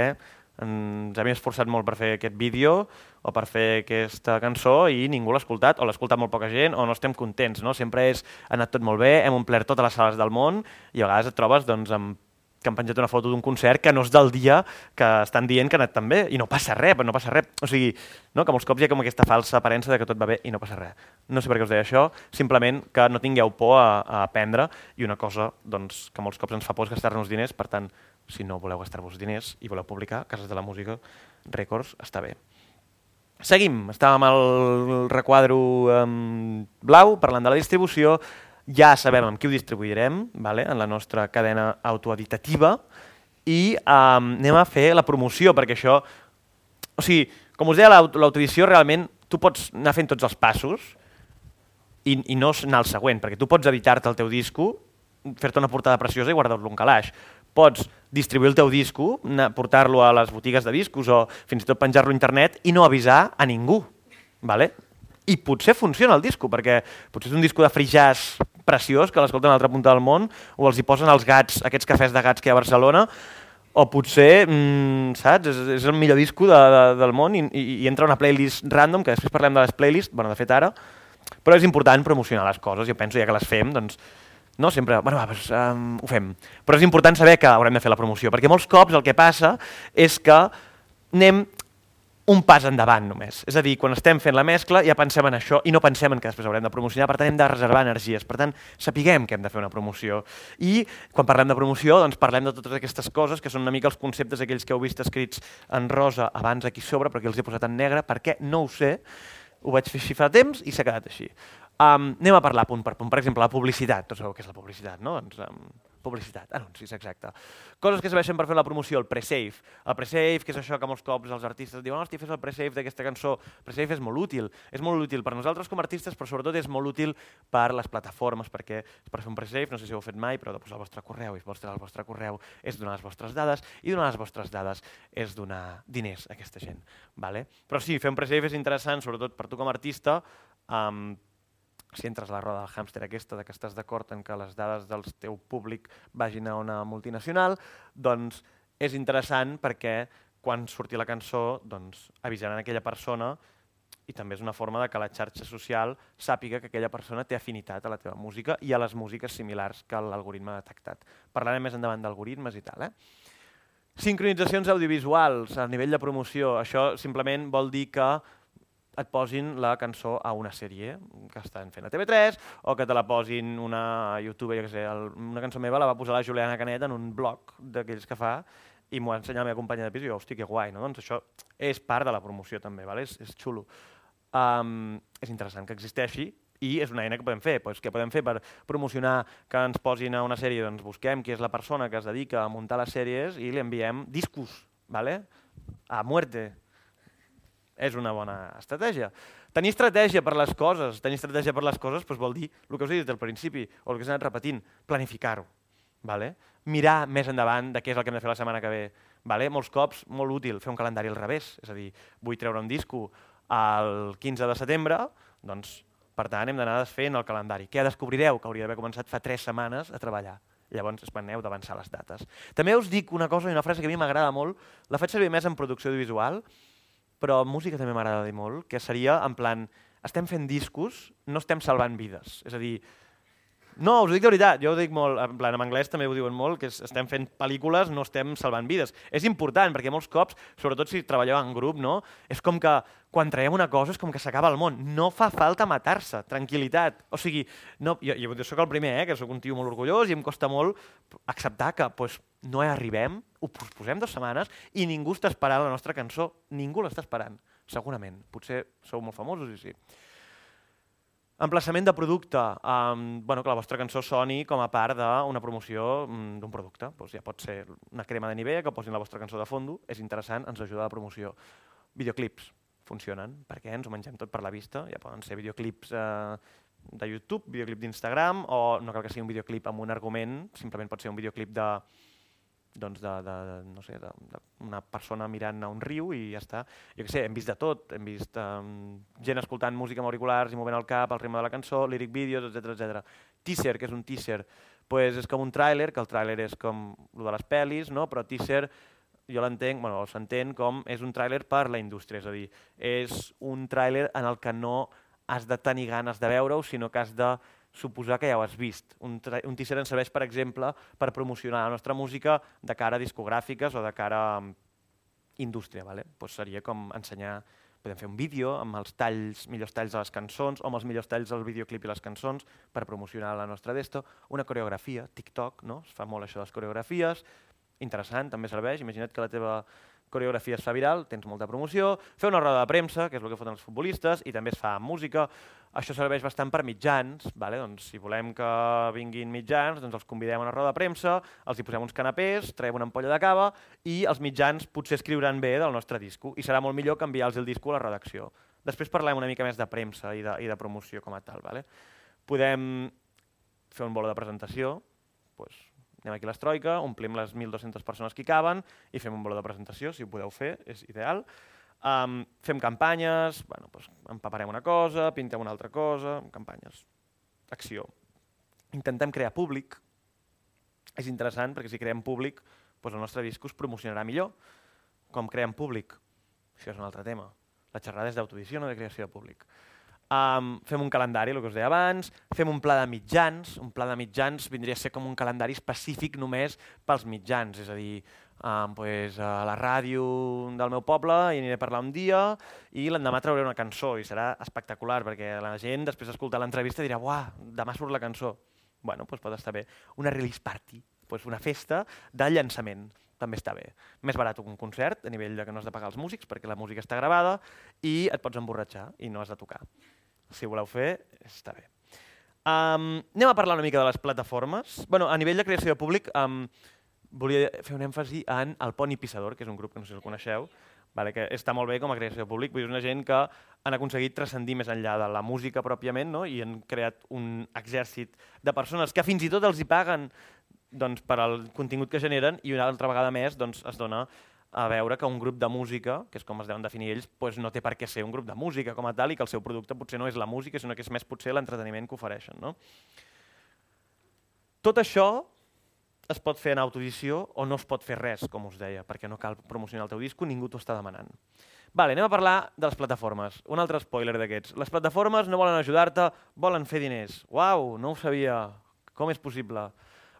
ens hem esforçat molt per fer aquest vídeo o per fer aquesta cançó i ningú l'ha escoltat, o l'ha escoltat molt poca gent, o no estem contents. No? Sempre és, ha anat tot molt bé, hem omplert totes les sales del món i a vegades et trobes doncs, amb que han penjat una foto d'un concert que no és del dia que estan dient que ha anat tan bé i no passa res, no passa res. O sigui, no? que molts cops hi ha com aquesta falsa aparença de que tot va bé i no passa res. No sé per què us deia això, simplement que no tingueu por a, a aprendre i una cosa doncs, que molts cops ens fa por és gastar-nos diners, per tant, si no voleu gastar-vos diners i voleu publicar, Cases de la Música, Records, està bé. Seguim, estàvem al requadro um, blau, parlant de la distribució, ja sabem amb qui ho distribuirem, vale? en la nostra cadena autoeditativa, i um, anem a fer la promoció, perquè això... O sigui, com us deia, l'autoedició realment tu pots anar fent tots els passos i, i no anar al següent, perquè tu pots editar-te el teu disco, fer-te una portada preciosa i guardar-lo en calaix. Pots distribuir el teu disco, portar-lo a les botigues de discos o fins i tot penjar-lo a internet i no avisar a ningú. Vale? I potser funciona el disco, perquè potser és un disco de free jazz preciós que l'escolten a l'altra punta del món, o els hi posen els gats, aquests cafès de gats que hi ha a Barcelona, o potser, mm, saps, és, és el millor disco de, de, del món i, i, i entra una playlist random, que després parlem de les playlists, bueno, de fet ara, però és important promocionar les coses, jo penso, ja que les fem, doncs, no sempre, bueno, va, doncs, um, ho fem. Però és important saber que haurem de fer la promoció, perquè molts cops el que passa és que anem un pas endavant només. És a dir, quan estem fent la mescla ja pensem en això i no pensem en que després haurem de promocionar, per tant hem de reservar energies, per tant sapiguem que hem de fer una promoció. I quan parlem de promoció doncs parlem de totes aquestes coses que són una mica els conceptes aquells que heu vist escrits en rosa abans aquí sobre, però que els he posat en negre, perquè no ho sé, ho vaig fer així fa temps i s'ha quedat així. Um, anem a parlar punt per punt. Per exemple, la publicitat. Tots sabeu què és la publicitat, no? Doncs, um, publicitat, anuncis, exacte. Coses que serveixen per fer la promoció, el pre-save. El pre-save, que és això que molts cops els artistes diuen hosti, fes el pre-save d'aquesta cançó. El pre-save és molt útil, és molt útil per nosaltres com a artistes, però sobretot és molt útil per les plataformes, perquè per fer un pre-save, no sé si ho heu fet mai, però de posar el vostre correu i posar el vostre correu és donar les vostres dades, i donar les vostres dades és donar diners a aquesta gent. Vale? Però sí, fer un pre-save és interessant, sobretot per tu com a artista, um, si entres a la roda del hàmster aquesta, de que estàs d'acord en que les dades del teu públic vagin a una multinacional, doncs és interessant perquè quan surti la cançó doncs, avisaran aquella persona i també és una forma de que la xarxa social sàpiga que aquella persona té afinitat a la teva música i a les músiques similars que l'algoritme ha detectat. Parlarem més endavant d'algoritmes i tal. Eh? Sincronitzacions audiovisuals a nivell de promoció. Això simplement vol dir que et posin la cançó a una sèrie que estan fent a TV3 o que te la posin una youtuber, jo què sé, el, una cançó meva la va posar la Juliana Canet en un blog d'aquells que fa i m'ho va ensenyar la meva companya de pis i jo, hosti, que guai, no? Doncs això és part de la promoció també, vale? és, és xulo. Um, és interessant que existeixi i és una eina que podem fer. Pues, què podem fer per promocionar que ens posin a una sèrie? Doncs busquem qui és la persona que es dedica a muntar les sèries i li enviem discos, vale? a muerte, és una bona estratègia. Tenir estratègia per les coses, tenir estratègia per les coses doncs vol dir el que us he dit al principi, o el que s'ha anat repetint, planificar-ho. Vale? Mirar més endavant de què és el que hem de fer la setmana que ve. Vale? Molts cops, molt útil, fer un calendari al revés. És a dir, vull treure un disco el 15 de setembre, doncs Per tant, hem d'anar desfent el calendari. Què descobrireu? Que hauria d'haver començat fa tres setmanes a treballar. Llavors, espaneu d'avançar les dates. També us dic una cosa i una frase que a mi m'agrada molt, la faig servir més en producció audiovisual, però música també m'agrada dir molt, que seria en plan, estem fent discos, no estem salvant vides. És a dir, no, us ho dic de veritat, jo ho dic molt, en plan, en anglès també ho diuen molt, que estem fent pel·lícules, no estem salvant vides. És important, perquè molts cops, sobretot si treballeu en grup, no? és com que quan traiem una cosa és com que s'acaba el món. No fa falta matar-se, tranquil·litat. O sigui, no, jo, jo sóc el primer, eh, que sóc un tio molt orgullós i em costa molt acceptar que pues, no hi arribem, ho posposem dues setmanes i ningú està esperant la nostra cançó. Ningú l'està esperant, segurament. Potser sou molt famosos i sí. Emplaçament de producte, um, bueno, que la vostra cançó soni com a part d'una promoció um, d'un producte. Pues ja pot ser una crema de Nivea que posin la vostra cançó de fondo, és interessant, ens ajuda a la promoció. Videoclips funcionen, perquè ens ho mengem tot per la vista, ja poden ser videoclips eh, de YouTube, videoclip d'Instagram, o no cal que sigui un videoclip amb un argument, simplement pot ser un videoclip de, doncs de, de, no sé, d'una persona mirant a un riu i ja està. Jo què sé, hem vist de tot, hem vist um, gent escoltant música amb auriculars i movent el cap al ritme de la cançó, lyric videos, etc etc. Teaser, que és un teaser, pues és com un tràiler, que el tràiler és com el de les pel·lis, no? però teaser jo l'entenc, bueno, s'entén com és un tràiler per la indústria, és a dir, és un tràiler en el que no has de tenir ganes de veure-ho, sinó que has de suposar que ja ho has vist. Un, un teaser ens serveix, per exemple, per promocionar la nostra música de cara a discogràfiques o de cara a mm, indústria. Vale? Pues seria com ensenyar, podem fer un vídeo amb els talls, millors talls de les cançons o amb els millors talls del videoclip i les cançons per promocionar la nostra d'esto. Una coreografia, TikTok, no? es fa molt això de les coreografies, interessant, també serveix. Imagina't que la teva coreografia es fa viral, tens molta promoció, fer una roda de premsa, que és el que foten els futbolistes, i també es fa música. Això serveix bastant per mitjans, vale? doncs, si volem que vinguin mitjans, doncs els convidem a una roda de premsa, els hi posem uns canapés, traiem una ampolla de cava i els mitjans potser escriuran bé del nostre disco i serà molt millor que enviar-los el disco a la redacció. Després parlem una mica més de premsa i de, i de promoció com a tal. Vale? Podem fer un bolo de presentació, doncs, anem aquí a l'Estroika, omplim les 1.200 persones que hi caben i fem un valor de presentació, si ho podeu fer, és ideal. Um, fem campanyes, bueno, doncs empaparem una cosa, pintem una altra cosa, campanyes, acció. Intentem crear públic, és interessant perquè si creem públic, doncs el nostre disc es promocionarà millor. Com creem públic? Això és un altre tema. La xerrada és d'autodició, no de creació de públic. Um, fem un calendari, el que us deia abans, fem un pla de mitjans, un pla de mitjans vindria a ser com un calendari específic només pels mitjans, és a dir, um, pues, a la ràdio del meu poble i aniré a parlar un dia i l'endemà trauré una cançó i serà espectacular perquè la gent després d'escoltar l'entrevista dirà uah, demà surt la cançó. Bueno, doncs pot estar bé. Una release party, doncs una festa de llançament també està bé. Més barat un concert, a nivell de que no has de pagar els músics, perquè la música està gravada, i et pots emborratxar i no has de tocar si voleu fer, està bé. Um, anem a parlar una mica de les plataformes. Bueno, a nivell de creació de públic, um, volia fer un èmfasi en el Pony Pissador, que és un grup que no sé si el coneixeu, vale, que està molt bé com a creació de públic, dir, una gent que han aconseguit transcendir més enllà de la música pròpiament no? i han creat un exèrcit de persones que fins i tot els hi paguen doncs, per al contingut que generen i una altra vegada més doncs, es dona a veure que un grup de música, que és com es deuen definir ells, doncs no té per què ser un grup de música com a tal i que el seu producte potser no és la música, sinó que és més potser l'entreteniment que ofereixen. No? Tot això es pot fer en autoedició o no es pot fer res, com us deia, perquè no cal promocionar el teu disco, ningú t'ho està demanant. Vale, anem a parlar de les plataformes. Un altre spoiler d'aquests. Les plataformes no volen ajudar-te, volen fer diners. Uau, no ho sabia. Com és possible?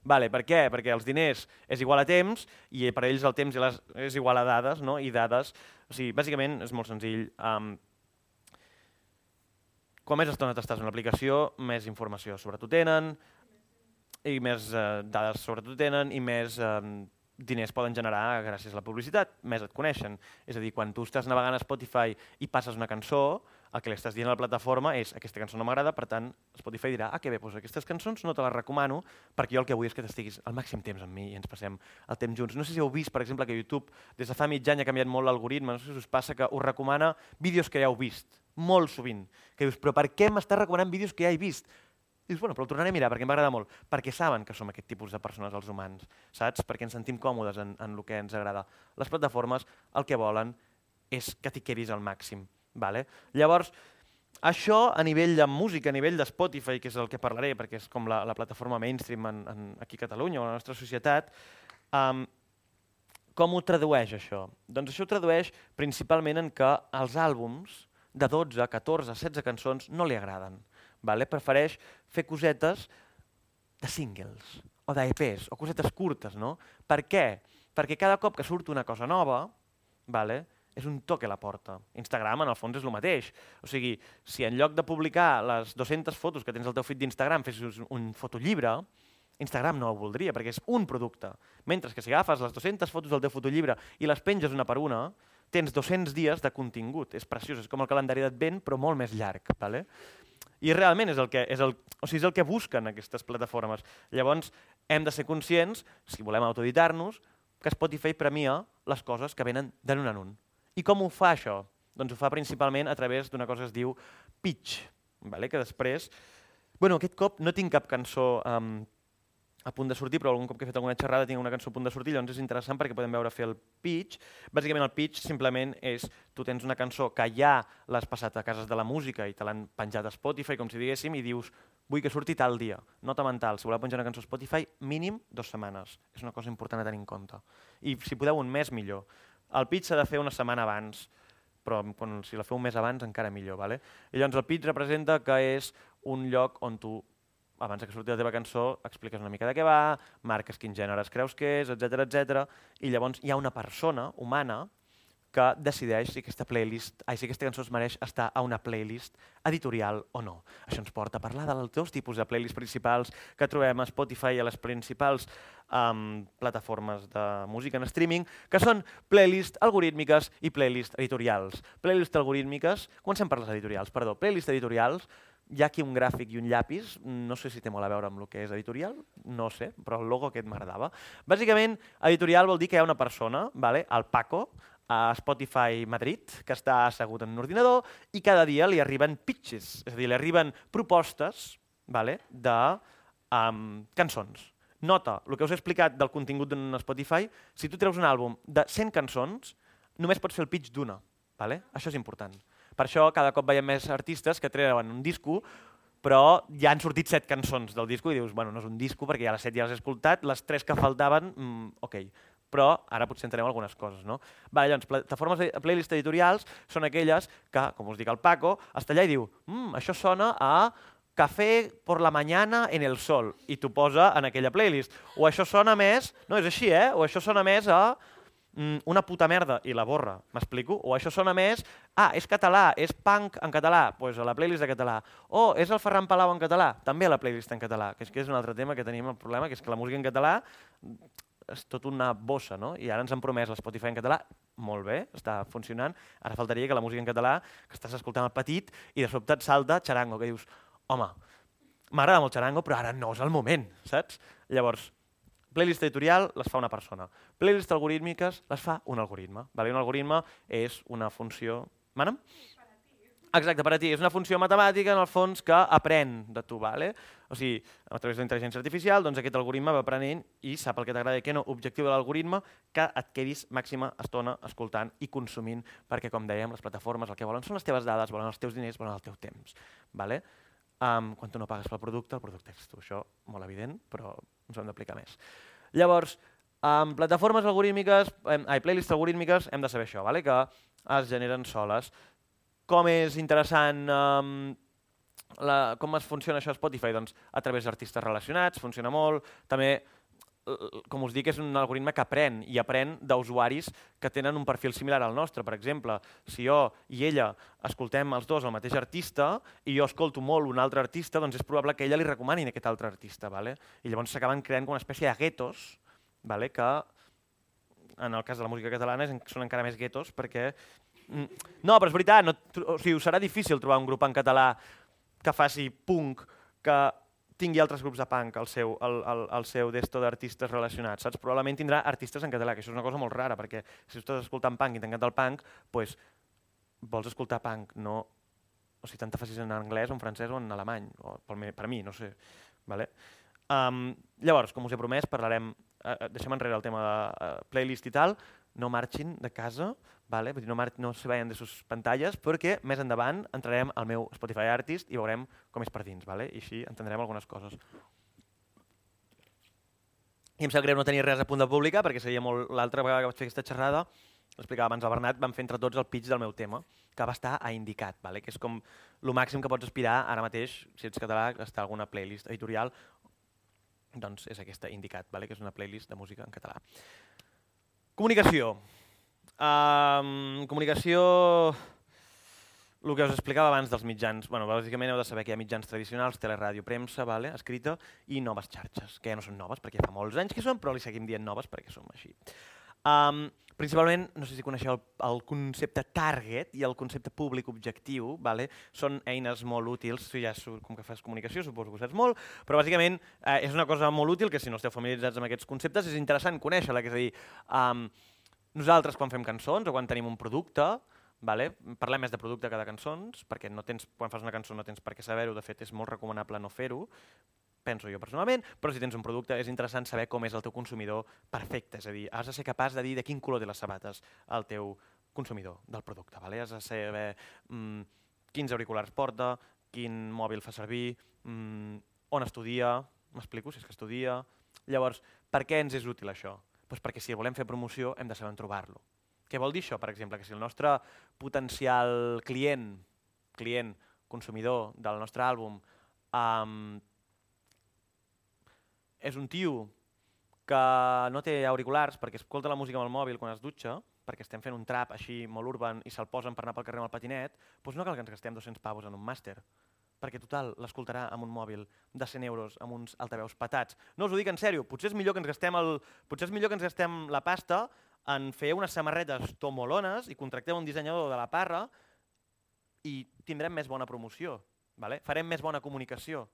Vale, per què? Perquè els diners és igual a temps i per ells el temps és igual a dades, no? i dades, o sigui, bàsicament és molt senzill. Um, quan més estona t'estàs en l'aplicació, més informació sobre tu tenen, i més uh, dades sobre tu tenen, i més um, diners poden generar gràcies a la publicitat, més et coneixen. És a dir, quan tu estàs navegant a Spotify i passes una cançó, el que li estàs dient a la plataforma és aquesta cançó no m'agrada, per tant, Spotify dirà, ah, que bé, doncs aquestes cançons no te les recomano perquè jo el que vull és que t'estiguis al màxim temps amb mi i ens passem el temps junts. No sé si heu vist, per exemple, que YouTube des de fa mig any ha canviat molt l'algoritme, no sé si us passa que us recomana vídeos que ja heu vist, molt sovint, que dius, però per què m'està recomanant vídeos que ja he vist? Dius, bueno, però el tornaré a mirar perquè m'agrada molt, perquè saben que som aquest tipus de persones els humans, saps? Perquè ens sentim còmodes en, en el que ens agrada. Les plataformes el que volen és que t'hi quedis al màxim. Vale? Llavors, això a nivell de música, a nivell de Spotify, que és el que parlaré, perquè és com la, la plataforma mainstream en, en, aquí a Catalunya o a la nostra societat, um, com ho tradueix això? Doncs això ho tradueix principalment en que els àlbums de 12, 14, 16 cançons no li agraden. Vale? Prefereix fer cosetes de singles o d'EPs o cosetes curtes. No? Per què? Perquè cada cop que surt una cosa nova, vale? És un toque a la porta. Instagram, en el fons, és el mateix. O sigui, si en lloc de publicar les 200 fotos que tens al teu feed d'Instagram fessis un fotollibre, Instagram no ho voldria, perquè és un producte. Mentre que si agafes les 200 fotos del teu fotollibre i les penges una per una, tens 200 dies de contingut. És preciós, és com el calendari d'advent, però molt més llarg. Vale? I realment és el, que, és, el, o sigui, és el que busquen aquestes plataformes. Llavors, hem de ser conscients, si volem autoeditar-nos, que Spotify premia les coses que venen de un en un. I com ho fa això? Doncs ho fa principalment a través d'una cosa que es diu pitch, vale? que després... Bueno, aquest cop no tinc cap cançó um, a punt de sortir, però algun cop que he fet alguna xerrada tinc una cançó a punt de sortir, llavors és interessant perquè podem veure fer el pitch. Bàsicament el pitch simplement és, tu tens una cançó que ja l'has passat a cases de la música i te l'han penjat a Spotify, com si diguéssim, i dius, vull que surti tal dia. Nota mental, si voleu penjar una cançó a Spotify, mínim dues setmanes. És una cosa important a tenir en compte. I si podeu un mes, millor. El pitch s'ha de fer una setmana abans, però quan, si la feu mes abans encara millor. Vale? I llavors el pitch representa que és un lloc on tu abans que surti la teva cançó, expliques una mica de què va, marques quins gèneres creus que és, etc etc. i llavors hi ha una persona humana que decideix si aquesta playlist, ai, si aquesta cançó es mereix estar a una playlist editorial o no. Això ens porta a parlar dels dos tipus de playlists principals que trobem a Spotify i a les principals um, plataformes de música en streaming, que són playlists algorítmiques i playlists editorials. Playlists algorítmiques, comencem per les editorials, perdó, playlists editorials hi ha aquí un gràfic i un llapis, no sé si té molt a veure amb el que és editorial, no sé, però el logo aquest m'agradava. Bàsicament, editorial vol dir que hi ha una persona, vale? el Paco, a Spotify Madrid, que està assegut en un ordinador i cada dia li arriben pitches, és a dir, li arriben propostes vale? de um, cançons. Nota, el que us he explicat del contingut d'un Spotify, si tu treus un àlbum de 100 cançons, només pots fer el pitch d'una. Vale? Això és important. Per això cada cop veiem més artistes que treuen un disco però ja han sortit set cançons del disco i dius, bueno, no és un disco perquè ja les set ja les he escoltat, les tres que faltaven, mm, ok, però ara potser entenem algunes coses. No? Va, llavors, plataformes de playlist editorials són aquelles que, com us dic el Paco, està allà i diu, mm, això sona a cafè por la mañana en el sol, i t'ho posa en aquella playlist. O això sona més, no és així, eh? O això sona més a mm, una puta merda i la borra, m'explico? O això sona més, ah, és català, és punk en català, doncs pues a la playlist de català. O és el Ferran Palau en català, també a la playlist en català, que és que és un altre tema que tenim el problema, que és que la música en català és tot una bossa, no? I ara ens han promès l'Spotify en català, molt bé, està funcionant, ara faltaria que la música en català, que estàs escoltant el petit, i de sobte et salta xarango, que dius, home, m'agrada molt xarango, però ara no és el moment, saps? Llavors, Playlist editorial les fa una persona. Playlist algorítmiques les fa un algoritme. Vale? Un algoritme és una funció... Mana'm? Exacte, per a ti. És una funció matemàtica, en el fons, que aprèn de tu. Vale? O sigui, a través de l'intel·ligència artificial, doncs aquest algoritme va aprenent i sap el que t'agrada i què no. Objectiu de l'algoritme, que et quedis màxima estona escoltant i consumint, perquè, com dèiem, les plataformes el que volen són les teves dades, volen els teus diners, volen el teu temps. Vale? Um, quan tu no pagues pel producte, el producte ets tu. Això, molt evident, però ens ho hem d'aplicar més. Llavors, amb plataformes algorítmiques, ai, playlists algorítmiques, hem de saber això, vale? que es generen soles. Com és interessant um, la, com es funciona això a Spotify? Doncs a través d'artistes relacionats, funciona molt. També com us dic, és un algoritme que aprèn i aprèn d'usuaris que tenen un perfil similar al nostre. Per exemple, si jo i ella escoltem els dos el mateix artista i jo escolto molt un altre artista, doncs és probable que ella li recomanin aquest altre artista. Vale? I llavors s'acaben creant com una espècie de guetos vale? que en el cas de la música catalana són encara més guetos perquè... Mm, no, però és veritat, no, o sigui, serà difícil trobar un grup en català que faci punk, que tingui altres grups de punk al seu, al, al, al seu desto d'artistes relacionats, saps? Probablement tindrà artistes en català, que això és una cosa molt rara, perquè si estàs escoltant punk i t'encanta el punk, pues, vols escoltar punk, no... O sigui, tant te facis en anglès o en francès o en alemany, o per, per mi, no sé. Vale? Um, llavors, com us he promès, parlarem, uh, deixem enrere el tema de uh, playlist i tal, no marxin de casa, vale? Vull dir, no, no se vayan de sus pantalles, perquè més endavant entrarem al meu Spotify Artist i veurem com és per dins, vale? i així entendrem algunes coses. I em sap greu no tenir res a punt de publicar, perquè seria molt... L'altra vegada que vaig fer aquesta xerrada, l'explicava abans el Bernat, vam fer entre tots el pitch del meu tema, que va estar a Indicat, vale? que és com el màxim que pots aspirar ara mateix, si ets català, a alguna playlist editorial, doncs és aquesta Indicat, vale? que és una playlist de música en català. Comunicació. Um, comunicació... El que us explicava abans dels mitjans, bueno, bàsicament heu de saber que hi ha mitjans tradicionals, teleràdio, premsa, vale, escrita, i noves xarxes, que ja no són noves perquè fa molts anys que són, però li seguim dient noves perquè som així. Um, principalment, no sé si coneixeu el, el concepte target i el concepte públic objectiu, vale? són eines molt útils, tu ja com que fas comunicació suposo que ho saps molt, però bàsicament eh, és una cosa molt útil que si no esteu familiaritzats amb aquests conceptes és interessant conèixer-la, és a dir, um, nosaltres quan fem cançons o quan tenim un producte, vale? parlem més de producte que de cançons, perquè no tens, quan fas una cançó no tens per què saber-ho, de fet és molt recomanable no fer-ho, penso jo personalment, però si tens un producte és interessant saber com és el teu consumidor perfecte, és a dir, has de ser capaç de dir de quin color té les sabates el teu consumidor del producte, vale? has de saber mm, quins auriculars porta, quin mòbil fa servir, mm, on estudia, m'explico, si és que estudia... Llavors, per què ens és útil això? Pues perquè si volem fer promoció hem de saber on trobar-lo. Què vol dir això, per exemple? Que si el nostre potencial client, client, consumidor del nostre àlbum, um, és un tio que no té auriculars perquè escolta la música amb el mòbil quan es dutxa, perquè estem fent un trap així molt urban i se'l posen per anar pel carrer amb el patinet, doncs no cal que ens gastem 200 pavos en un màster, perquè total l'escoltarà amb un mòbil de 100 euros amb uns altaveus patats. No us ho dic en sèrio, potser és millor que ens gastem, el, potser és millor que ens gastem la pasta en fer unes samarretes tomolones i contractem un dissenyador de la parra i tindrem més bona promoció, vale? farem més bona comunicació.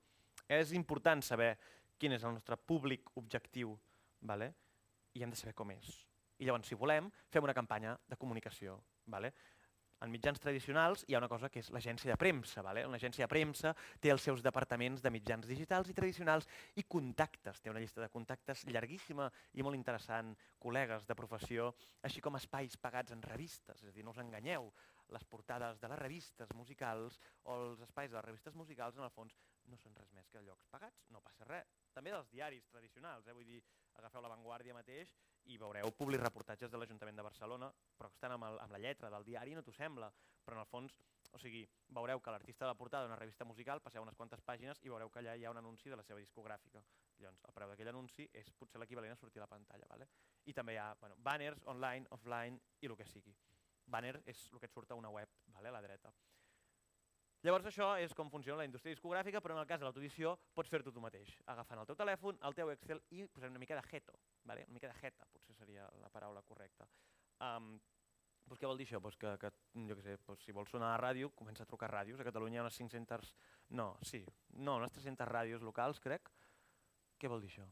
És important saber quin és el nostre públic objectiu vale? i hem de saber com és. I llavors, si volem, fem una campanya de comunicació. Vale? En mitjans tradicionals hi ha una cosa que és l'agència de premsa. Vale? Una agència de premsa té els seus departaments de mitjans digitals i tradicionals i contactes. Té una llista de contactes llarguíssima i molt interessant, col·legues de professió, així com espais pagats en revistes. És a dir, no us enganyeu, les portades de les revistes musicals o els espais de les revistes musicals, en el fons, no són res més que llocs pagats, no passa res. També dels diaris tradicionals, eh? vull dir, agafeu La Vanguardia mateix i veureu public reportatges de l'Ajuntament de Barcelona, però que estan amb, el, amb la lletra del diari no t'ho sembla, però en el fons, o sigui, veureu que l'artista de la portada d'una revista musical, passeu unes quantes pàgines i veureu que allà hi ha un anunci de la seva discogràfica. Llavors, el preu d'aquell anunci és potser l'equivalent a sortir a la pantalla. Vale? I també hi ha bueno, banners, online, offline i el que sigui. Banner és el que et surt a una web, vale? a la dreta. Llavors això és com funciona la indústria discogràfica, però en el cas de l'autoedició pots fer-ho tu mateix, agafant el teu telèfon, el teu Excel i posant una mica de jeto, vale? una mica de jeta potser seria la paraula correcta. Um, pues què vol dir això? Pues que, que jo què sé, pues si vols sonar a ràdio, comença a trucar a ràdios. A Catalunya hi ha unes 500... No, sí, no, unes 300 ràdios locals, crec. Què vol dir això?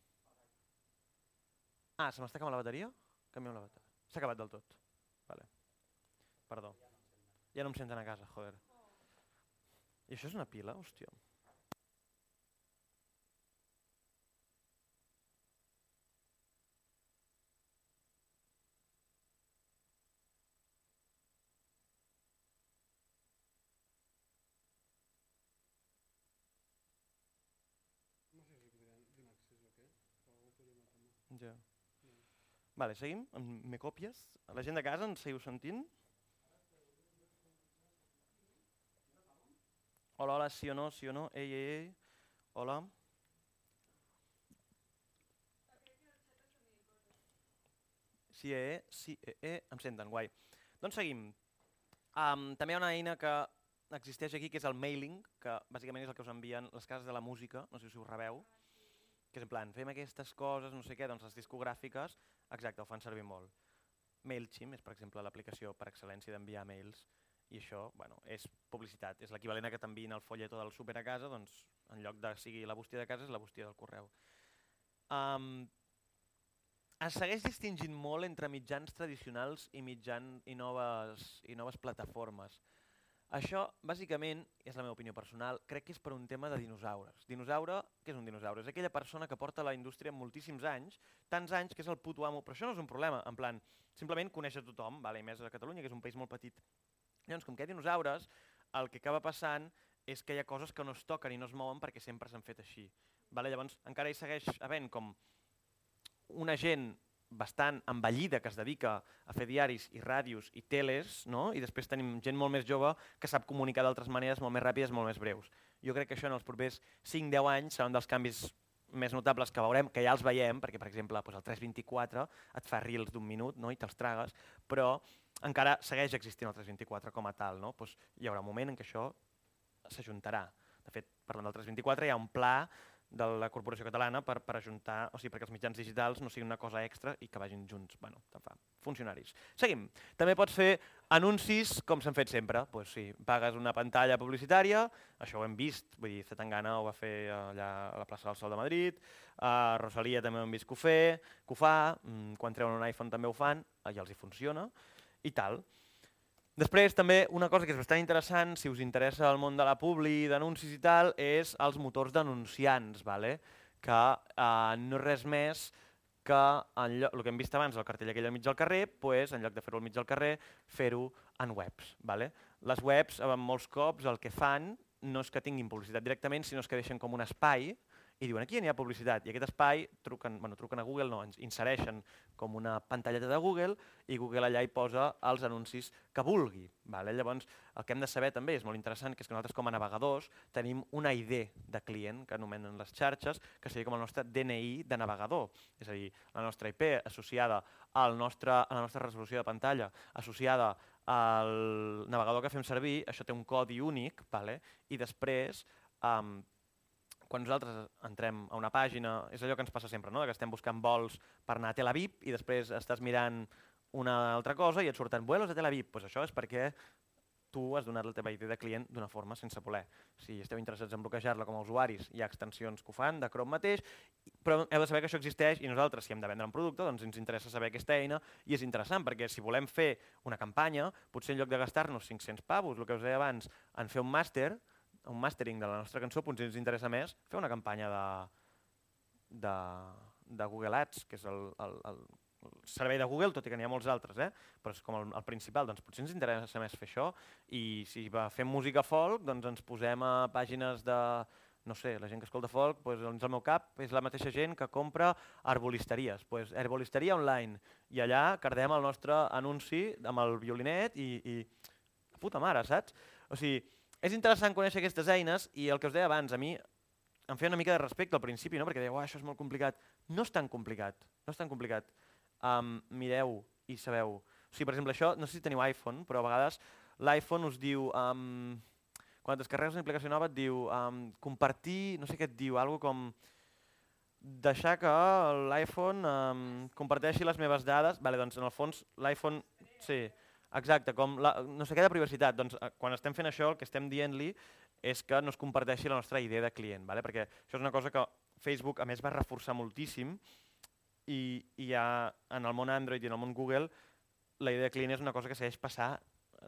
Ah, se m'està acabant la bateria? Canviem la bateria. S'ha acabat del tot. Vale. Perdó. Ja no em senten a casa, joder. I això és una pila? Hòstia. Ja. Vale, seguim. Me còpies. La gent de casa ens seguiu sentint? Hola, hola, sí o no, sí o no, ei, ei, ei, hola. Sí, eh, sí, eh, eh, em senten, guai. Doncs seguim. Um, també hi ha una eina que existeix aquí, que és el mailing, que bàsicament és el que us envien les cases de la música, no sé si us rebeu, que és en plan, fem aquestes coses, no sé què, doncs les discogràfiques, exacte, ho fan servir molt. MailChimp és, per exemple, l'aplicació per excel·lència d'enviar mails, i això bueno, és publicitat, és l'equivalent a que t'enviïn el folleto del súper a casa, doncs en lloc de sigui la bústia de casa és la bústia del correu. Um, es segueix distingint molt entre mitjans tradicionals i, mitjan, i, noves, i noves plataformes. Això, bàsicament, és la meva opinió personal, crec que és per un tema de dinosaures. Dinosaure, què és un dinosaure? És aquella persona que porta la indústria moltíssims anys, tants anys que és el puto amo, però això no és un problema, en plan, simplement conèixer tothom, vale? i més a Catalunya, que és un país molt petit. Llavors, com que hi ha dinosaures, el que acaba passant és que hi ha coses que no es toquen i no es mouen perquè sempre s'han fet així. Vale? Llavors, encara hi segueix havent com una gent bastant envellida que es dedica a fer diaris i ràdios i teles, no? i després tenim gent molt més jove que sap comunicar d'altres maneres molt més ràpides, molt més breus. Jo crec que això en els propers 5-10 anys serà un dels canvis més notables que veurem, que ja els veiem, perquè per exemple doncs el 324 et fa reels d'un minut no? i te'ls tragues, però encara segueix existint el 324 com a tal. No? Doncs hi haurà un moment en què això s'ajuntarà. De fet, parlant del 324 hi ha un pla de la Corporació Catalana per, per ajuntar, o sigui, perquè els mitjans digitals no siguin una cosa extra i que vagin junts. Bueno, te'n fa. Funcionaris. Seguim. També pots fer anuncis com s'han fet sempre. Pues sí, pagues una pantalla publicitària, això ho hem vist, vull dir, Zetangana ho va fer allà a la plaça del Sol de Madrid, a Rosalia també ho hem vist que ho, fer, que ho fa, mm, quan treuen un iPhone també ho fan, i els hi funciona, i tal. Després, també, una cosa que és bastant interessant, si us interessa el món de la publi, d'anuncis i tal, és els motors d'anunciants, vale? que eh, no res més que en lloc, el que hem vist abans, el cartell aquell al mig del carrer, pues, en lloc de fer-ho al mig del carrer, fer-ho en webs. Vale? Les webs, en molts cops, el que fan no és que tinguin publicitat directament, sinó que deixen com un espai i diuen aquí n'hi ha publicitat i aquest espai truquen, bueno, truquen a Google, no, ens insereixen com una pantalleta de Google i Google allà hi posa els anuncis que vulgui. Vale? Llavors, el que hem de saber també és molt interessant, que és que nosaltres com a navegadors tenim una ID de client que anomenen les xarxes, que seria com el nostre DNI de navegador. És a dir, la nostra IP associada al nostre, a la nostra resolució de pantalla, associada al navegador que fem servir, això té un codi únic, vale? i després um, quan nosaltres entrem a una pàgina, és allò que ens passa sempre, no? que estem buscant vols per anar a Tel Aviv i després estàs mirant una altra cosa i et surten vuelos a Tel Aviv. Pues això és perquè tu has donat la teva idea de client d'una forma sense voler. Si esteu interessats en bloquejar-la com a usuaris, hi ha extensions que ho fan, de Chrome mateix, però heu de saber que això existeix i nosaltres, si hem de vendre un producte, doncs ens interessa saber aquesta eina i és interessant perquè si volem fer una campanya, potser en lloc de gastar-nos 500 pavos, el que us deia abans, en fer un màster, un mastering de la nostra cançó, potser ens interessa més fer una campanya de, de, de Google Ads, que és el, el, el, servei de Google, tot i que n'hi ha molts altres, eh? però és com el, el principal, doncs potser ens interessa més fer això i si va, fem música folk, doncs ens posem a pàgines de, no sé, la gent que escolta folk, doncs, el meu cap és la mateixa gent que compra arbolisteries, doncs arbolisteria online, i allà cardem el nostre anunci amb el violinet i, i puta mare, saps? O sigui, és interessant conèixer aquestes eines i el que us deia abans, a mi em feia una mica de respecte al principi, no? perquè deia, això és molt complicat. No és tan complicat, no és tan complicat. Um, mireu i sabeu. O sigui, per exemple, això, no sé si teniu iPhone, però a vegades l'iPhone us diu, um, quan descarregues una aplicació nova et diu um, compartir, no sé què et diu, algo com deixar que l'iPhone um, comparteixi les meves dades. Vale, doncs en el fons l'iPhone, sí, Exacte, com la, no sé què de privacitat. Doncs eh, quan estem fent això, el que estem dient-li és que no es comparteixi la nostra idea de client, ¿vale? perquè això és una cosa que Facebook a més va reforçar moltíssim i, i ja en el món Android i en el món Google la idea de client és una cosa que segueix passar,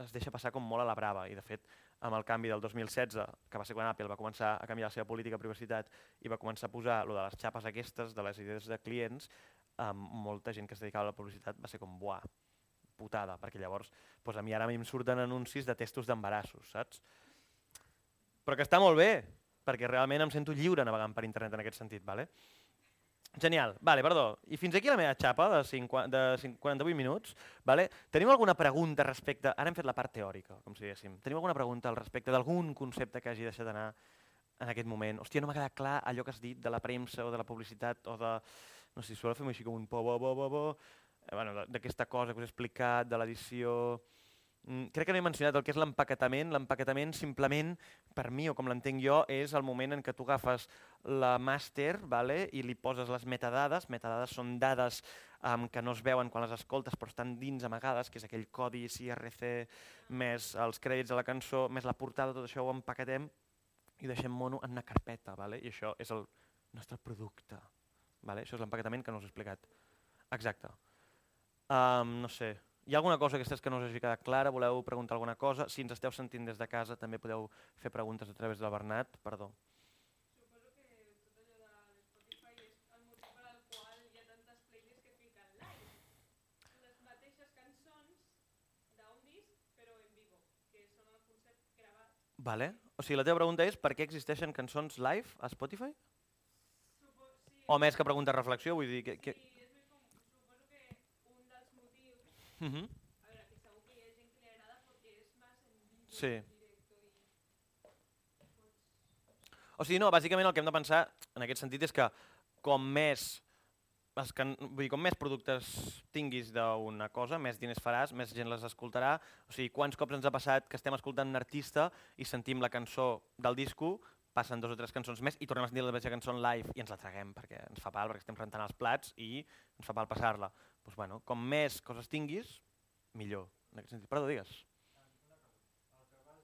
es deixa passar com molt a la brava i de fet amb el canvi del 2016, que va ser quan Apple va començar a canviar la seva política de privacitat i va començar a posar lo de les xapes aquestes, de les idees de clients, amb molta gent que es dedicava a la publicitat va ser com, buah, putada, perquè llavors doncs a mi ara a mi em surten anuncis de testos d'embarassos, saps? Però que està molt bé, perquè realment em sento lliure navegant per internet en aquest sentit, vale? Genial, vale, perdó. I fins aquí la meva xapa de, 50, de 48 minuts. Vale? Tenim alguna pregunta respecte... Ara hem fet la part teòrica, com si diguéssim. Tenim alguna pregunta al respecte d'algun concepte que hagi deixat d'anar en aquest moment? Hòstia, no m'ha quedat clar allò que has dit de la premsa o de la publicitat o de... No sé, si suelo fer així com un po, bo, bo, bo, bo bueno, d'aquesta cosa que us he explicat, de l'edició... Mm, crec que no he mencionat el que és l'empaquetament. L'empaquetament simplement, per mi, o com l'entenc jo, és el moment en què tu agafes la màster vale? i li poses les metadades. Metadades són dades um, que no es veuen quan les escoltes però estan dins amagades, que és aquell codi CRC més els crèdits de la cançó, més la portada, tot això ho empaquetem i deixem mono en una carpeta. Vale? I això és el nostre producte. Vale? Això és l'empaquetament que no us he explicat. Exacte. Um, no sé, Hi ha alguna cosa aquestes que no us hagi quedat clara? Voleu preguntar alguna cosa? Si ens esteu sentint des de casa també podeu fer preguntes a través del Bernat. Perdó. Vale. O sigui, la teva pregunta és per què existeixen cançons live a Spotify? Supo sí, O més que pregunta reflexió, vull dir... Que, que... sí, és més com, suposo que un dels motius, Uh -huh. a veure, que segur que hi ha gent que li agrada perquè és més en vivo, Sí. i O sigui, no, bàsicament el que hem de pensar en aquest sentit és que com més les can... vull dir, com més productes tinguis d'una cosa, més diners faràs, més gent les escoltarà. O sigui, quants cops ens ha passat que estem escoltant un artista i sentim la cançó del disco, passen dos o tres cançons més i tornem a sentir la mateixa cançó en live i ens la traguem perquè ens fa pal, perquè estem rentant els plats i ens fa pal passar-la. Doncs bueno, com més coses tinguis, millor. En aquest sentit. Perdó, digues. El el el,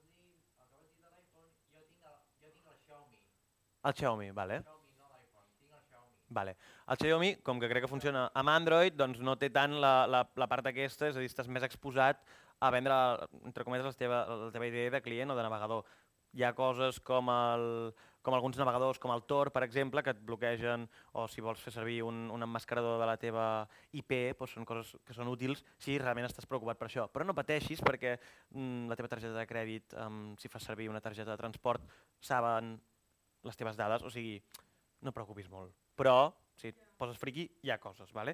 el Xiaomi. El vale? Xiaomi, no l'iPhone, tinc el Xiaomi. Vale. El Xiaomi, com que crec que funciona amb Android, doncs no té tant la, la, la part aquesta, és a dir, estàs més exposat a vendre, entre cometes, la teva, la teva idea de client o de navegador. Hi ha coses com, el, com alguns navegadors, com el Tor, per exemple, que et bloquegen, o si vols fer servir un, un emmascarador de la teva IP, doncs són coses que són útils si realment estàs preocupat per això. Però no pateixis perquè mm, la teva targeta de crèdit, um, si fas servir una targeta de transport, saben les teves dades, o sigui, no preocupis molt. Però, si et poses friqui, hi ha coses, vale?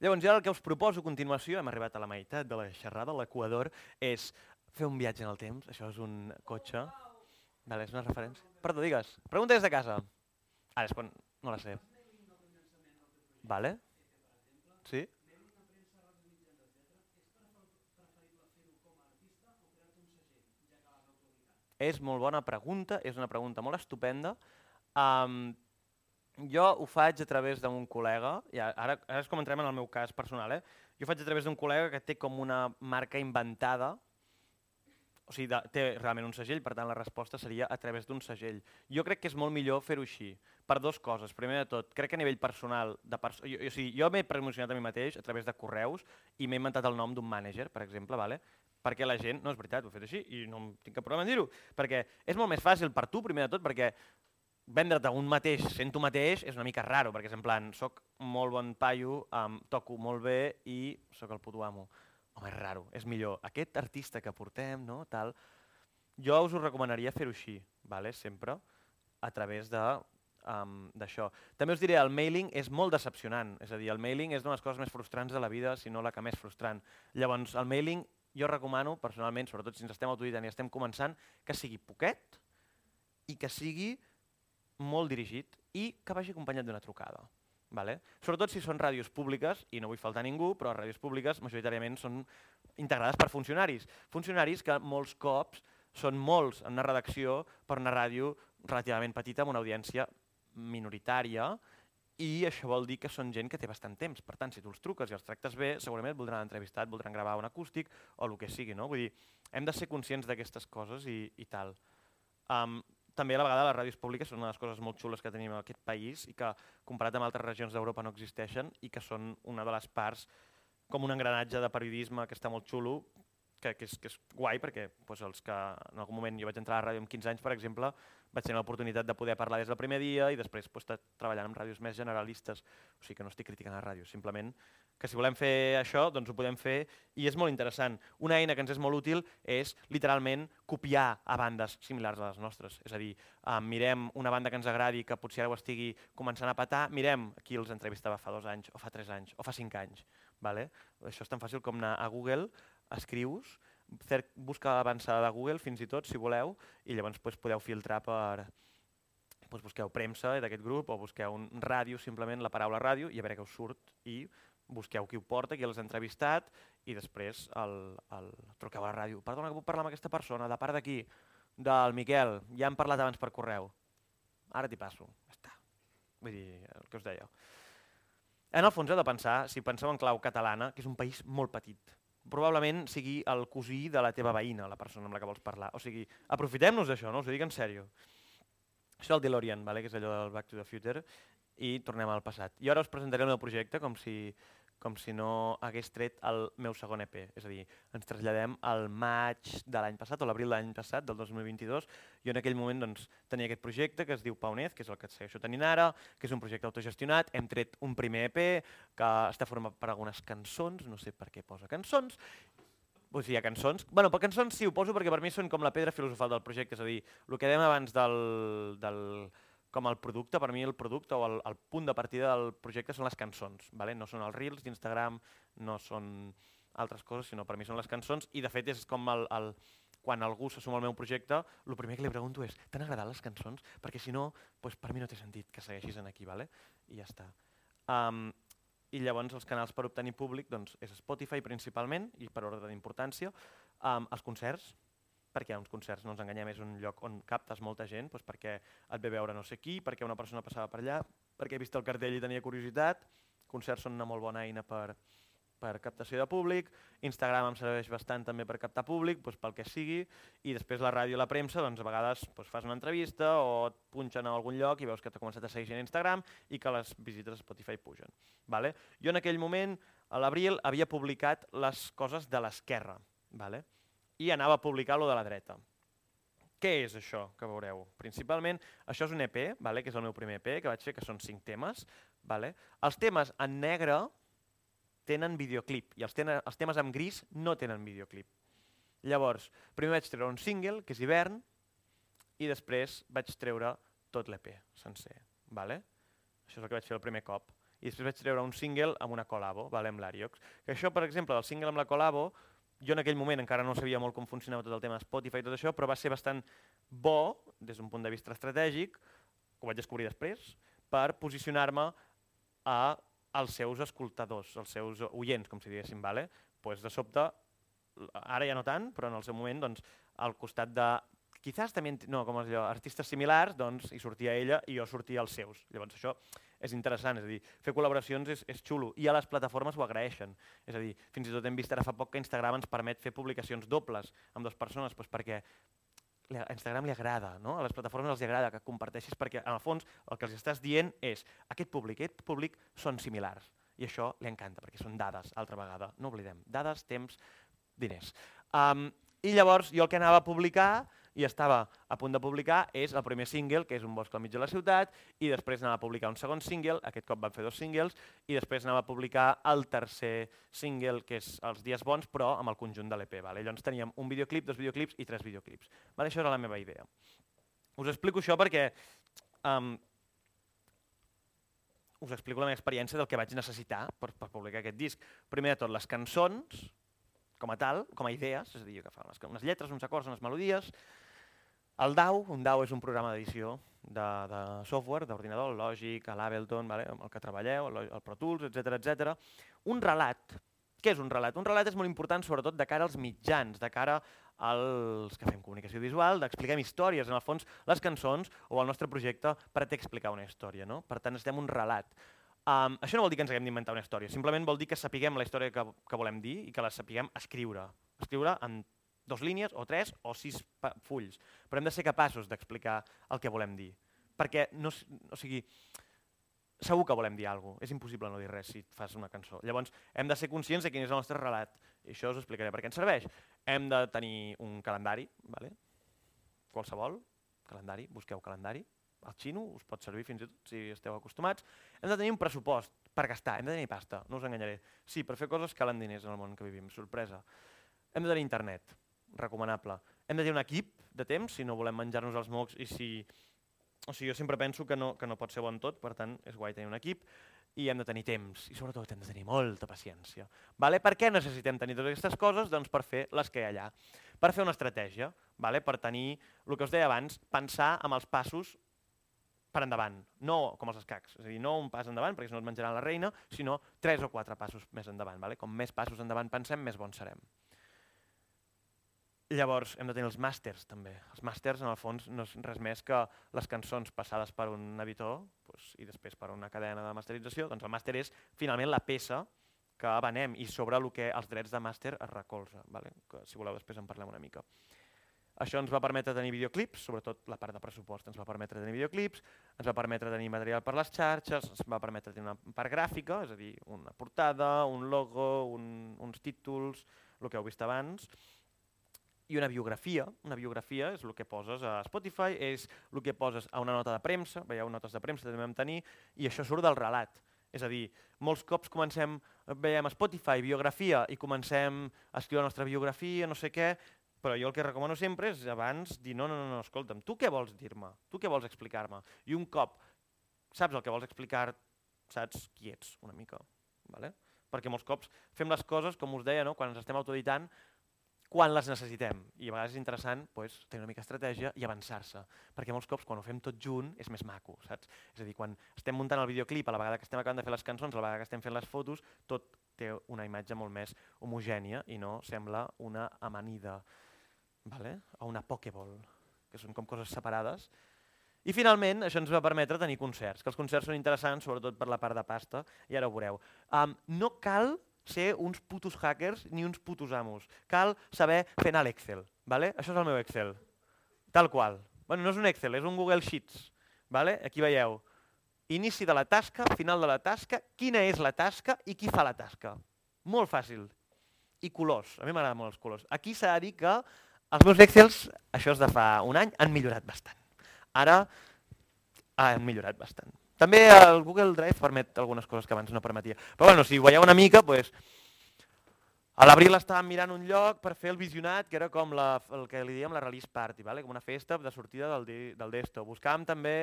Llavors, jo el que us proposo a continuació, hem arribat a la meitat de la xerrada, l'Equador, és fer un viatge en el temps. Això és un cotxe. Vale, és una referència. Perdó, digues. Pregunta des de casa. Ara és quan... No la sé. Vale? Sí? És molt bona pregunta, és una pregunta molt estupenda. Um, jo ho faig a través d'un col·lega, i ara, ara és com entrem en el meu cas personal, eh? jo ho faig a través d'un col·lega que té com una marca inventada, o sigui, de, té realment un segell, per tant la resposta seria a través d'un segell. Jo crec que és molt millor fer-ho així, per dues coses. Primer de tot, crec que a nivell personal, de perso jo, o sigui, jo m'he promocionat a mi mateix a través de correus i m'he inventat el nom d'un mànager, per exemple, vale? perquè la gent, no és veritat, ho he fet així i no tinc cap problema en dir-ho, perquè és molt més fàcil per tu, primer de tot, perquè vendre't un mateix sent tu mateix és una mica raro, perquè és en plan, soc molt bon paio, um, toco molt bé i sóc el puto amo. Home, és raro, és millor. Aquest artista que portem, no, tal, jo us ho recomanaria fer-ho així, vale? sempre, a través de um, d'això. També us diré, el mailing és molt decepcionant, és a dir, el mailing és una de les coses més frustrants de la vida, si no la que més frustrant. Llavors, el mailing jo recomano, personalment, sobretot si ens estem autoditant i estem començant, que sigui poquet i que sigui molt dirigit i que vagi acompanyat d'una trucada. Vale? Sobretot si són ràdios públiques, i no vull faltar ningú, però ràdios públiques majoritàriament són integrades per funcionaris. Funcionaris que molts cops són molts en una redacció per una ràdio relativament petita amb una audiència minoritària i això vol dir que són gent que té bastant temps. Per tant, si tu els truques i els tractes bé, segurament et voldran entrevistar, et voldran gravar un acústic o el que sigui. No? Vull dir, hem de ser conscients d'aquestes coses i, i tal. Um, també a la vegada les ràdios públiques són una de les coses molt xules que tenim en aquest país i que comparat amb altres regions d'Europa no existeixen i que són una de les parts com un engranatge de periodisme que està molt xulo, que, que, és, que és guai perquè doncs, els que en algun moment jo vaig entrar a la ràdio amb 15 anys, per exemple, vaig tenir l'oportunitat de poder parlar des del primer dia i després estar treballant amb ràdios més generalistes. O sigui que no estic criticant la ràdio, simplement que si volem fer això, doncs ho podem fer i és molt interessant. Una eina que ens és molt útil és literalment copiar a bandes similars a les nostres. És a dir, eh, mirem una banda que ens agradi, que potser ara ho estigui començant a patar, mirem qui els entrevistava fa dos anys, o fa tres anys, o fa cinc anys. Vale? Això és tan fàcil com anar a Google, escrius, cer busca avançada de Google fins i tot, si voleu, i llavors pues, podeu filtrar per... Pues, busqueu premsa d'aquest grup o busqueu un ràdio, simplement la paraula ràdio, i a veure què us surt, i busqueu qui ho porta, qui l'has entrevistat, i després el, el... truqueu a la ràdio. Perdona, que puc parlar amb aquesta persona, de part d'aquí, del Miquel, ja hem parlat abans per correu. Ara t'hi passo, ja està. Vull dir, el que us deia. En el fons heu de pensar, si penseu en clau catalana, que és un país molt petit, probablement sigui el cosí de la teva veïna, la persona amb la que vols parlar. O sigui, aprofitem-nos d'això, no? us ho dic en sèrio. Això és el DeLorean, vale? que és allò del Back to the Future, i tornem al passat. I ara us presentaré el meu projecte com si, com si no hagués tret el meu segon EP. És a dir, ens traslladem al maig de l'any passat, o l'abril de l'any passat, del 2022. Jo en aquell moment doncs, tenia aquest projecte que es diu Paunez, que és el que et segueixo tenint ara, que és un projecte autogestionat. Hem tret un primer EP que està format per algunes cançons, no sé per què posa cançons, Vull dir, hi ha cançons. bueno, per cançons sí, ho poso perquè per mi són com la pedra filosofal del projecte, és a dir, el que dèiem abans del, del, com el producte, per mi el producte o el, el punt de partida del projecte són les cançons, vale? no són els reels d'Instagram, no són altres coses, sinó per mi són les cançons i de fet és com el, el, quan algú se suma al meu projecte, el primer que li pregunto és t'han agradat les cançons? Perquè si no, doncs per mi no té sentit que segueixis en aquí, vale? i ja està. Um, i llavors els canals per obtenir públic doncs, és Spotify principalment i per ordre d'importància, um, els concerts, perquè uns concerts, no ens enganyem, és un lloc on captes molta gent, doncs perquè et ve veure no sé qui, perquè una persona passava per allà, perquè he vist el cartell i tenia curiositat, concerts són una molt bona eina per, per captació de públic, Instagram em serveix bastant també per captar públic, doncs pel que sigui, i després la ràdio i la premsa, doncs a vegades doncs fas una entrevista o et punxen a algun lloc i veus que t'ha començat a seguir gent a Instagram i que les visites a Spotify pugen. Vale? Jo en aquell moment, a l'abril, havia publicat les coses de l'esquerra, vale? I anava a publicar lo de la dreta. Què és això que veureu? Principalment, això és un EP, vale? que és el meu primer EP, que vaig fer, que són cinc temes. Vale? Els temes en negre tenen videoclip i els, tenen, els temes amb gris no tenen videoclip. Llavors, primer vaig treure un single, que és hivern, i després vaig treure tot l'EP sencer. Vale? Això és el que vaig fer el primer cop. I després vaig treure un single amb una col·labo, vale, amb l'Ariox. Que això, per exemple, del single amb la col·labo, jo en aquell moment encara no sabia molt com funcionava tot el tema Spotify i tot això, però va ser bastant bo, des d'un punt de vista estratègic, ho vaig descobrir després, per posicionar-me a als seus escoltadors, als seus oients, com si diguéssim, vale? pues de sobte, ara ja no tant, però en el seu moment, doncs, al costat de quizás també, no, com és allò, artistes similars, doncs hi sortia ella i jo sortia als seus. Llavors això és interessant, és a dir, fer col·laboracions és, és xulo i a les plataformes ho agraeixen. És a dir, fins i tot hem vist ara fa poc que Instagram ens permet fer publicacions dobles amb dues persones doncs perquè a Instagram li agrada, no? a les plataformes els agrada que comparteixis perquè en el fons el que els estàs dient és aquest públic, aquest públic són similars i això li encanta perquè són dades, altra vegada, no oblidem, dades, temps, diners. Um, I llavors jo el que anava a publicar i estava a punt de publicar és el primer single, que és Un bosc al mig de la ciutat, i després anava a publicar un segon single, aquest cop van fer dos singles, i després anava a publicar el tercer single, que és Els dies bons, però amb el conjunt de l'EP. Vale? Llavors teníem un videoclip, dos videoclips i tres videoclips. Vale? Això era la meva idea. Us explico això perquè um, us explico la meva experiència del que vaig necessitar per, per publicar aquest disc. Primer de tot, les cançons, com a tal, com a idees, és a dir, que fan unes, unes lletres, uns acords, unes melodies, el DAW, un DAW és un programa d'edició de, de software, d'ordinador, el Logic, l'Ableton, vale, amb el que treballeu, el, el Pro Tools, etc etc. Un relat. Què és un relat? Un relat és molt important sobretot de cara als mitjans, de cara als que fem comunicació visual, d'expliquem històries. En el fons, les cançons o el nostre projecte pretén explicar una història. No? Per tant, estem un relat. Um, això no vol dir que ens haguem d'inventar una història, simplement vol dir que sapiguem la història que, que volem dir i que la sapiguem escriure. Escriure en dos línies o tres o sis fulls, però hem de ser capaços d'explicar el que volem dir. Perquè, no, o sigui, segur que volem dir alguna cosa, és impossible no dir res si fas una cançó. Llavors, hem de ser conscients de quin és el nostre relat, i això us explicaré per què ens serveix. Hem de tenir un calendari, vale? qualsevol, calendari, busqueu calendari, el xino us pot servir fins i tot si esteu acostumats. Hem de tenir un pressupost per gastar, hem de tenir pasta, no us enganyaré. Sí, per fer coses calen diners en el món que vivim, sorpresa. Hem de tenir internet, recomanable. Hem de tenir un equip de temps si no volem menjar-nos els mocs i si... O sigui, jo sempre penso que no, que no pot ser bon tot, per tant, és guai tenir un equip i hem de tenir temps i sobretot hem de tenir molta paciència. Vale? Per què necessitem tenir totes aquestes coses? Doncs per fer les que hi ha allà. Per fer una estratègia, vale? per tenir, el que us deia abans, pensar amb els passos per endavant, no com els escacs, és a dir, no un pas endavant perquè si no es menjaran la reina, sinó tres o quatre passos més endavant. Vale? Com més passos endavant pensem, més bons serem. Llavors hem de tenir els màsters també. Els màsters en el fons no és res més que les cançons passades per un editor doncs, i després per una cadena de masterització. Doncs el màster és finalment la peça que venem i sobre el que els drets de màster es recolza. Vale? Que, si voleu després en parlem una mica. Això ens va permetre tenir videoclips, sobretot la part de pressupost ens va permetre tenir videoclips, ens va permetre tenir material per les xarxes, ens va permetre tenir una part gràfica, és a dir, una portada, un logo, un, uns títols, el que heu vist abans, i una biografia. Una biografia és el que poses a Spotify, és el que poses a una nota de premsa, veieu notes de premsa també vam tenir, i això surt del relat. És a dir, molts cops comencem, veiem Spotify, biografia, i comencem a escriure la nostra biografia, no sé què, però jo el que recomano sempre és abans dir no, no, no, no escolta'm, tu què vols dir-me? Tu què vols explicar-me? I un cop saps el que vols explicar, saps qui ets una mica. Vale? Perquè molts cops fem les coses, com us deia, no? quan ens estem autoeditant, quan les necessitem. I a vegades és interessant pues, tenir una mica d'estratègia i avançar-se. Perquè molts cops quan ho fem tot junt és més maco. Saps? És a dir, quan estem muntant el videoclip, a la vegada que estem acabant de fer les cançons, a la vegada que estem fent les fotos, tot té una imatge molt més homogènia i no sembla una amanida vale? o una pokeball, que són com coses separades. I finalment això ens va permetre tenir concerts, que els concerts són interessants sobretot per la part de pasta, i ara ho veureu. Um, no cal ser uns putos hackers ni uns putos amos. Cal saber fer anar l'Excel. Vale? Això és el meu Excel. Tal qual. Bueno, no és un Excel, és un Google Sheets. Vale? Aquí veieu. Inici de la tasca, final de la tasca, quina és la tasca i qui fa la tasca. Molt fàcil. I colors. A mi m'agraden molt els colors. Aquí s'ha de dir que els meus Excels, això és de fa un any, han millorat bastant. Ara han millorat bastant. També el Google Drive permet algunes coses que abans no permetia. Però bueno, si ho veieu una mica, doncs, a l'abril estàvem mirant un lloc per fer el visionat, que era com la, el que li dèiem la release party, vale? com una festa de sortida del, del desto. Buscàvem també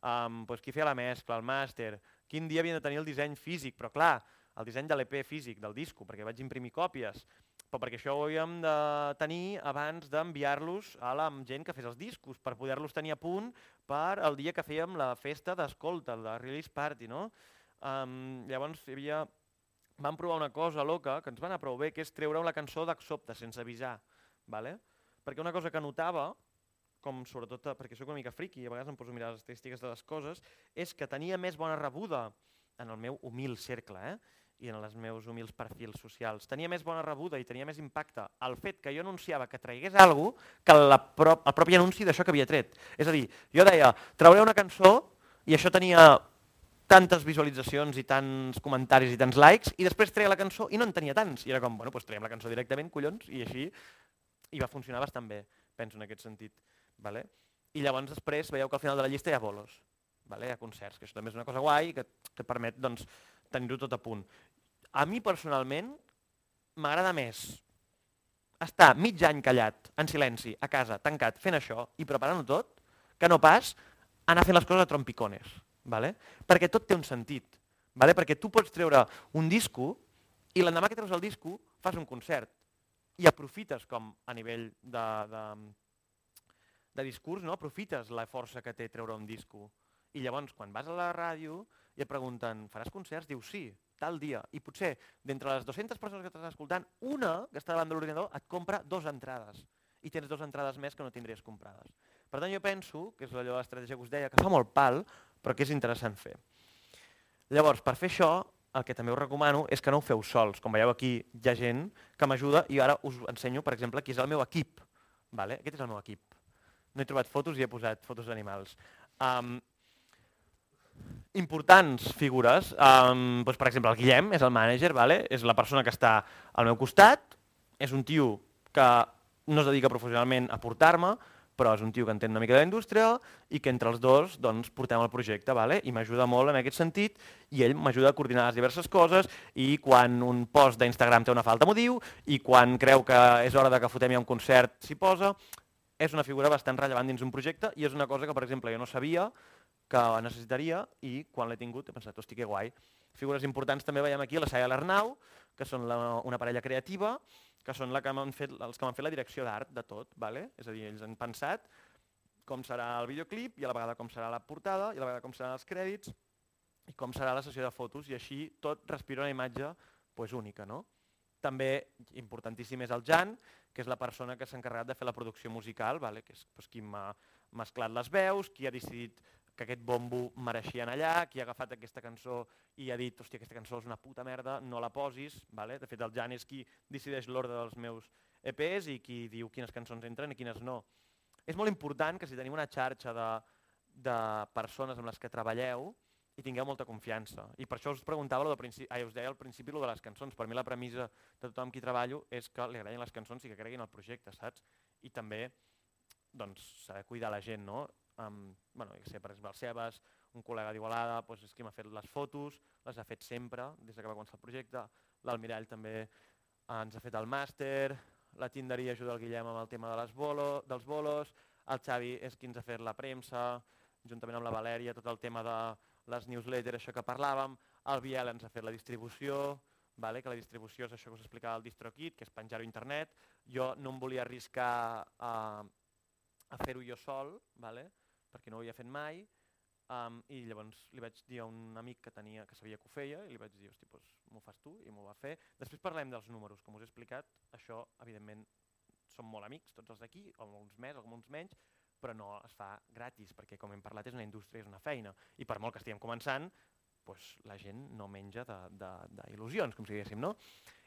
um, doncs, qui feia la mescla, el màster, quin dia havien de tenir el disseny físic, però clar, el disseny de l'EP físic, del disco, perquè vaig imprimir còpies, però perquè això ho havíem de tenir abans d'enviar-los a la gent que fes els discos, per poder-los tenir a punt per el dia que fèiem la festa d'escolta, la release party, no? Um, llavors hi havia... Vam provar una cosa loca, que ens va anar prou bé, que és treure una cançó d'exopte, sense avisar. Vale? Perquè una cosa que notava, com sobretot perquè sóc una mica friqui a vegades em poso a mirar les estadístiques de les coses, és que tenia més bona rebuda en el meu humil cercle, eh? I en els meus humils perfils socials. Tenia més bona rebuda i tenia més impacte el fet que jo anunciava que traigués alguna que la pro el propi anunci d'això que havia tret. És a dir, jo deia, trauré una cançó i això tenia tantes visualitzacions i tants comentaris i tants likes, i després treia la cançó i no en tenia tants. I era com, bueno, doncs traiem la cançó directament, collons, i així i va funcionar bastant bé, penso en aquest sentit. Vale? I llavors després veieu que al final de la llista hi ha bolos, vale? hi ha concerts, que això també és una cosa guai que, que permet doncs, tenir-ho tot a punt. A mi personalment m'agrada més estar mig any callat, en silenci, a casa, tancat, fent això i preparant-ho tot, que no pas anar fent les coses a trompicones. Vale? Perquè tot té un sentit. Vale? Perquè tu pots treure un disco i l'endemà que treus el disco fas un concert i aprofites com a nivell de, de, de discurs, no? aprofites la força que té treure un disco. I llavors, quan vas a la ràdio i et pregunten, faràs concerts? Dius sí, tal dia. I potser, d'entre les 200 persones que estàs escoltant, una que està davant de l'ordinador et compra dues entrades. I tens dues entrades més que no tindries comprades. Per tant, jo penso, que és allò l'estratègia que us deia, que fa molt pal, però que és interessant fer. Llavors, per fer això, el que també us recomano és que no ho feu sols. Com veieu aquí, hi ha gent que m'ajuda i ara us ensenyo, per exemple, qui és el meu equip. Vale? Aquest és el meu equip. No he trobat fotos i he posat fotos d'animals. Um, importants figures, um, doncs, per exemple, el Guillem és el mànager, vale? és la persona que està al meu costat, és un tio que no es dedica professionalment a portar-me, però és un tio que entén una mica de la indústria i que entre els dos doncs, portem el projecte vale? i m'ajuda molt en aquest sentit i ell m'ajuda a coordinar les diverses coses i quan un post d'Instagram té una falta m'ho diu i quan creu que és hora de que fotem ja un concert s'hi posa. És una figura bastant rellevant dins un projecte i és una cosa que, per exemple, jo no sabia que necessitaria i quan l'he tingut he pensat, hosti, que guai. Figures importants també veiem aquí la Saia l'Arnau, que són la, una parella creativa, que són la que fet, els que m'han fet la direcció d'art de tot. Vale? És a dir, ells han pensat com serà el videoclip i a la vegada com serà la portada i a la vegada com seran els crèdits i com serà la sessió de fotos i així tot respira una imatge pues, única. No? També importantíssim és el Jan, que és la persona que s'ha encarregat de fer la producció musical, vale? que és pues, qui m'ha mesclat les veus, qui ha decidit que aquest bombo mereixia anar allà, qui ha agafat aquesta cançó i ha dit, hòstia, aquesta cançó és una puta merda, no la posis, vale? de fet el Jan és qui decideix l'ordre dels meus EPs i qui diu quines cançons entren i quines no. És molt important que si tenim una xarxa de, de persones amb les que treballeu i tingueu molta confiança. I per això us preguntava, lo de principi, ai, us deia al principi lo de les cançons. Per mi la premissa de tothom qui treballo és que li agradin les cançons i que creguin el projecte, saps? I també doncs, saber cuidar la gent, no? Um, bueno, què sé, per exemple, el Sebas, un col·lega d'Igualada, doncs és qui m'ha fet les fotos, les ha fet sempre, des que va començar el projecte. L'Almirall també ens ha fet el màster, la Tinderia ajuda el Guillem amb el tema de les bolo, dels bolos, el Xavi és qui ens ha fet la premsa, juntament amb la Valèria, tot el tema de les newsletters, això que parlàvem, el Biel ens ha fet la distribució, vale? que la distribució és això que us explicava el DistroKit, que és penjar-ho a internet. Jo no em volia arriscar a, a fer-ho jo sol, vale? Perquè no ho havia fet mai, um, i llavors li vaig dir a un amic que tenia que sabia que ho feia, i li vaig dir, hosti, doncs m'ho fas tu, i m'ho va fer. Després parlem dels números, com us he explicat, això evidentment som molt amics, tots els d'aquí, alguns més, alguns menys, però no es fa gratis, perquè com hem parlat és una indústria, és una feina, i per molt que estiguem començant, doncs la gent no menja d'il·lusions, com si diguéssim, no?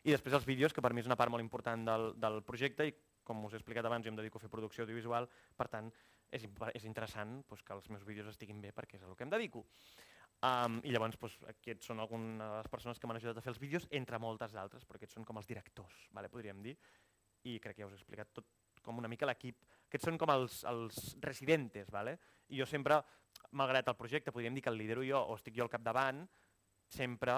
I després els vídeos, que per mi és una part molt important del, del projecte, i com us he explicat abans, jo em dedico a fer producció audiovisual, per tant, és, és interessant doncs, que els meus vídeos estiguin bé perquè és el que em dedico. Um, I llavors doncs, aquests són algunes de les persones que m'han ajudat a fer els vídeos, entre moltes d'altres, però aquests són com els directors, vale, podríem dir, i crec que ja us he explicat tot com una mica l'equip. Aquests són com els, els residentes, vale? i jo sempre, malgrat el projecte, podríem dir que el lidero jo o estic jo al capdavant, sempre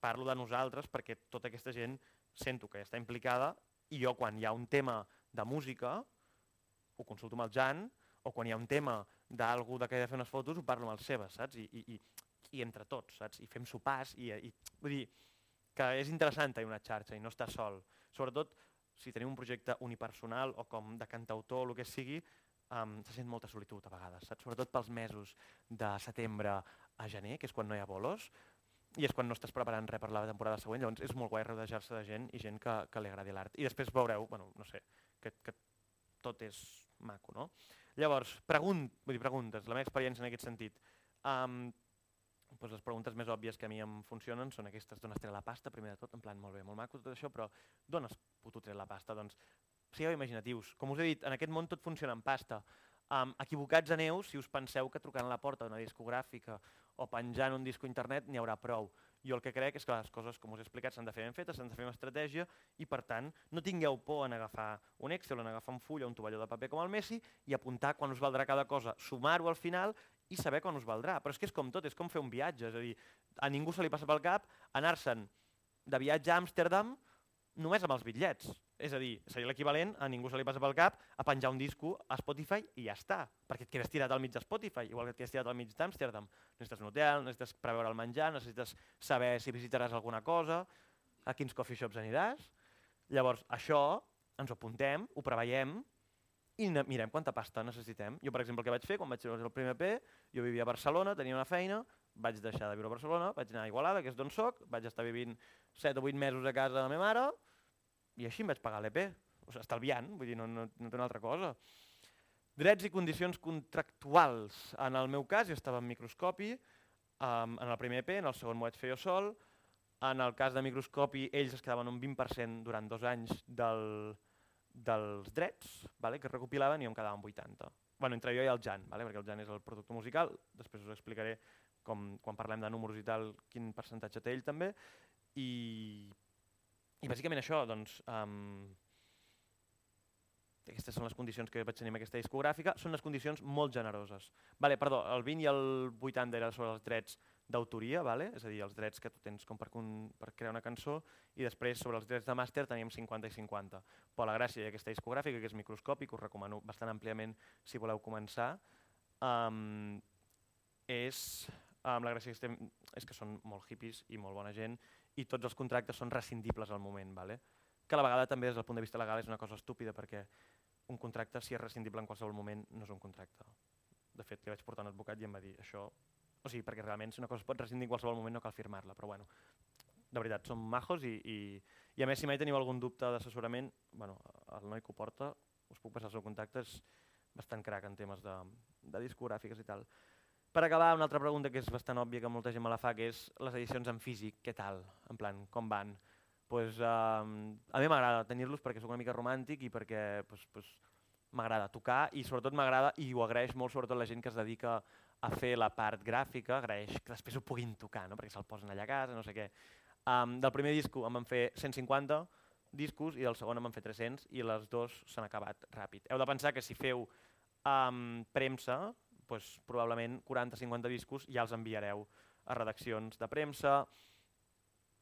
parlo de nosaltres perquè tota aquesta gent sento que està implicada i jo quan hi ha un tema de música ho consulto amb el Jan o quan hi ha un tema d'algú que he de fer unes fotos ho parlo amb el Seba, saps? I, i, i, entre tots, saps? I fem sopars i, i vull dir que és interessant tenir una xarxa i no estar sol. Sobretot si tenim un projecte unipersonal o com de cantautor o el que sigui, um, se sent molta solitud a vegades, saps? sobretot pels mesos de setembre a gener, que és quan no hi ha bolos, i és quan no estàs preparant res per la temporada següent, llavors és molt guai rodejar-se de gent i gent que, que li agradi l'art. I després veureu, bueno, no sé, que, que tot és maco, no? Llavors, pregunt, vull dir, preguntes, la meva experiència en aquest sentit. Um, doncs les preguntes més òbvies que a mi em funcionen són aquestes, d'on has tret la pasta, primer de tot, en plan, molt bé, molt maco tot això, però d'on has putut tret la pasta? Doncs sigueu imaginatius. Com us he dit, en aquest món tot funciona en pasta. Um, equivocats aneu si us penseu que trucant a la porta d'una discogràfica o penjant un disco a internet n'hi haurà prou. Jo el que crec és que les coses, com us he explicat, s'han de fer ben fetes, s'han de fer amb estratègia i, per tant, no tingueu por en agafar un Excel, en agafar un full o un tovalló de paper com el Messi i apuntar quan us valdrà cada cosa, sumar-ho al final i saber quan us valdrà. Però és que és com tot, és com fer un viatge, és a dir, a ningú se li passa pel cap anar-se'n de viatge a Amsterdam només amb els bitllets. És a dir, seria l'equivalent a ningú se li passa pel cap a penjar un disco a Spotify i ja està, perquè et quedes tirat al mig Spotify, igual que et quedes tirat al mig d'Amsterdam. Necessites un hotel, necessites preveure el menjar, necessites saber si visitaràs alguna cosa, a quins coffee shops aniràs. Llavors, això ens ho apuntem, ho preveiem i mirem quanta pasta necessitem. Jo, per exemple, el que vaig fer quan vaig fer el primer P, jo vivia a Barcelona, tenia una feina, vaig deixar de viure a Barcelona, vaig anar a Igualada, que és d'on soc, vaig estar vivint 7 o 8 mesos a casa de la meva mare, i així em vaig pagar l'EP, o sigui, estalviant, vull dir, no, no, no té una altra cosa. Drets i condicions contractuals. En el meu cas, jo estava en microscopi, um, en el primer EP, en el segon m'ho vaig fer jo sol, en el cas de microscopi, ells es quedaven un 20% durant dos anys del, dels drets vale, que recopilaven i jo em quedava amb 80. Bueno, entre jo i el Jan, vale, perquè el Jan és el productor musical, després us explicaré com, quan parlem de números i tal, quin percentatge té ell també, i i bàsicament això, doncs, um, aquestes són les condicions que vaig tenir amb aquesta discogràfica, són les condicions molt generoses. Vale, perdó, el 20 i el 80 era sobre els drets d'autoria, vale? és a dir, els drets que tu tens com per, per crear una cançó, i després sobre els drets de màster teníem 50 i 50. Però la gràcia d'aquesta discogràfica, que és microscòpic, us recomano bastant àmpliament si voleu començar, um, és, um, la gràcia que estem, és que són molt hippies i molt bona gent, i tots els contractes són rescindibles al moment. Vale? Que a la vegada també des del punt de vista legal és una cosa estúpida perquè un contracte, si és rescindible en qualsevol moment, no és un contracte. De fet, li vaig portar un advocat i em va dir això... O sigui, perquè realment si una cosa es pot rescindir en qualsevol moment no cal firmar-la, però bueno, de veritat, són majos i, i, i a més si mai teniu algun dubte d'assessorament, bueno, el noi que ho porta, us puc passar el seu contacte, és bastant crac en temes de, de discogràfiques i tal. Per acabar, una altra pregunta que és bastant òbvia que molta gent me la fa, que és les edicions en físic, què tal? En plan, com van? Pues, uh, a mi m'agrada tenir-los perquè sóc una mica romàntic i perquè pues, pues, m'agrada tocar i sobretot m'agrada, i ho agraeix molt sobretot la gent que es dedica a fer la part gràfica, agraeix que després ho puguin tocar, no? perquè se'l posen allà a casa, no sé què. Um, del primer disco em van fer 150 discos i del segon em van fer 300 i les dos s'han acabat ràpid. Heu de pensar que si feu um, premsa, doncs, probablement 40-50 discos ja els enviareu a redaccions de premsa,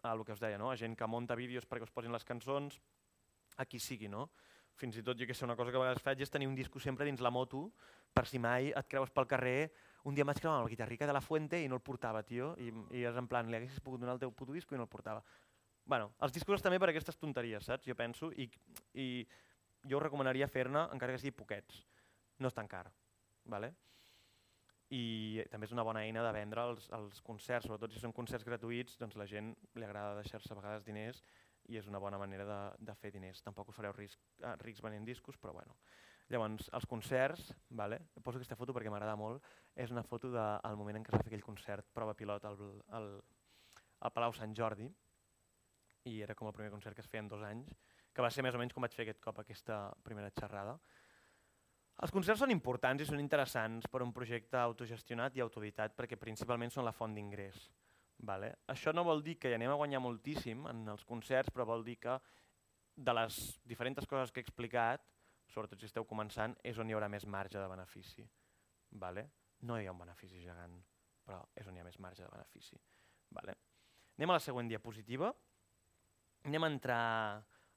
a el que us deia, no? a gent que munta vídeos perquè us posin les cançons, a qui sigui, no? Fins i tot, jo que sé, una cosa que a vegades faig és tenir un disco sempre dins la moto, per si mai et creues pel carrer, un dia vaig creuar amb el guitarrica de la Fuente i no el portava, tio, i, i és en plan, li haguessis pogut donar el teu puto disco i no el portava. Bueno, els discos també per aquestes tonteries, saps? Jo penso, i, i jo recomanaria fer-ne, encara que sigui poquets. No és tan car, ¿vale? I també és una bona eina de vendre els, els concerts, sobretot si són concerts gratuïts, doncs la gent li agrada deixar-se a vegades diners i és una bona manera de, de fer diners. Tampoc us fareu risc, eh, rics venent discos, però bueno. Llavors, els concerts, vale? poso aquesta foto perquè m'agrada molt, és una foto del de, moment en què es va fer aquell concert prova pilot al, al, al Palau Sant Jordi, i era com el primer concert que es feia en dos anys, que va ser més o menys com vaig fer aquest cop aquesta primera xerrada. Els concerts són importants i són interessants per un projecte autogestionat i autoeditat perquè principalment són la font d'ingrés. Vale? Això no vol dir que hi anem a guanyar moltíssim en els concerts, però vol dir que de les diferents coses que he explicat, sobretot si esteu començant, és on hi haurà més marge de benefici. Vale? No hi ha un benefici gegant, però és on hi ha més marge de benefici. Vale? Anem a la següent diapositiva. Anem a entrar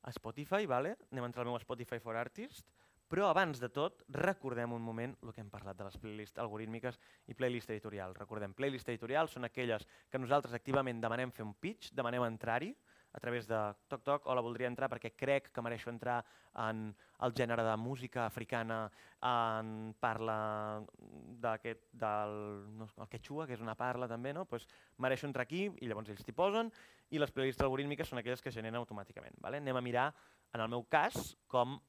a Spotify, vale? anem a entrar al meu Spotify for Artists, però abans de tot, recordem un moment el que hem parlat de les playlists algorítmiques i playlist editorial. Recordem, playlist editorial són aquelles que nosaltres activament demanem fer un pitch, demanem entrar-hi a través de toc toc, hola, voldria entrar perquè crec que mereixo entrar en el gènere de música africana, en parla d'aquest, del no, el quechua, que és una parla també, no? pues mereixo entrar aquí i llavors ells t'hi posen i les playlists algorítmiques són aquelles que generen automàticament. Vale? Anem a mirar, en el meu cas, com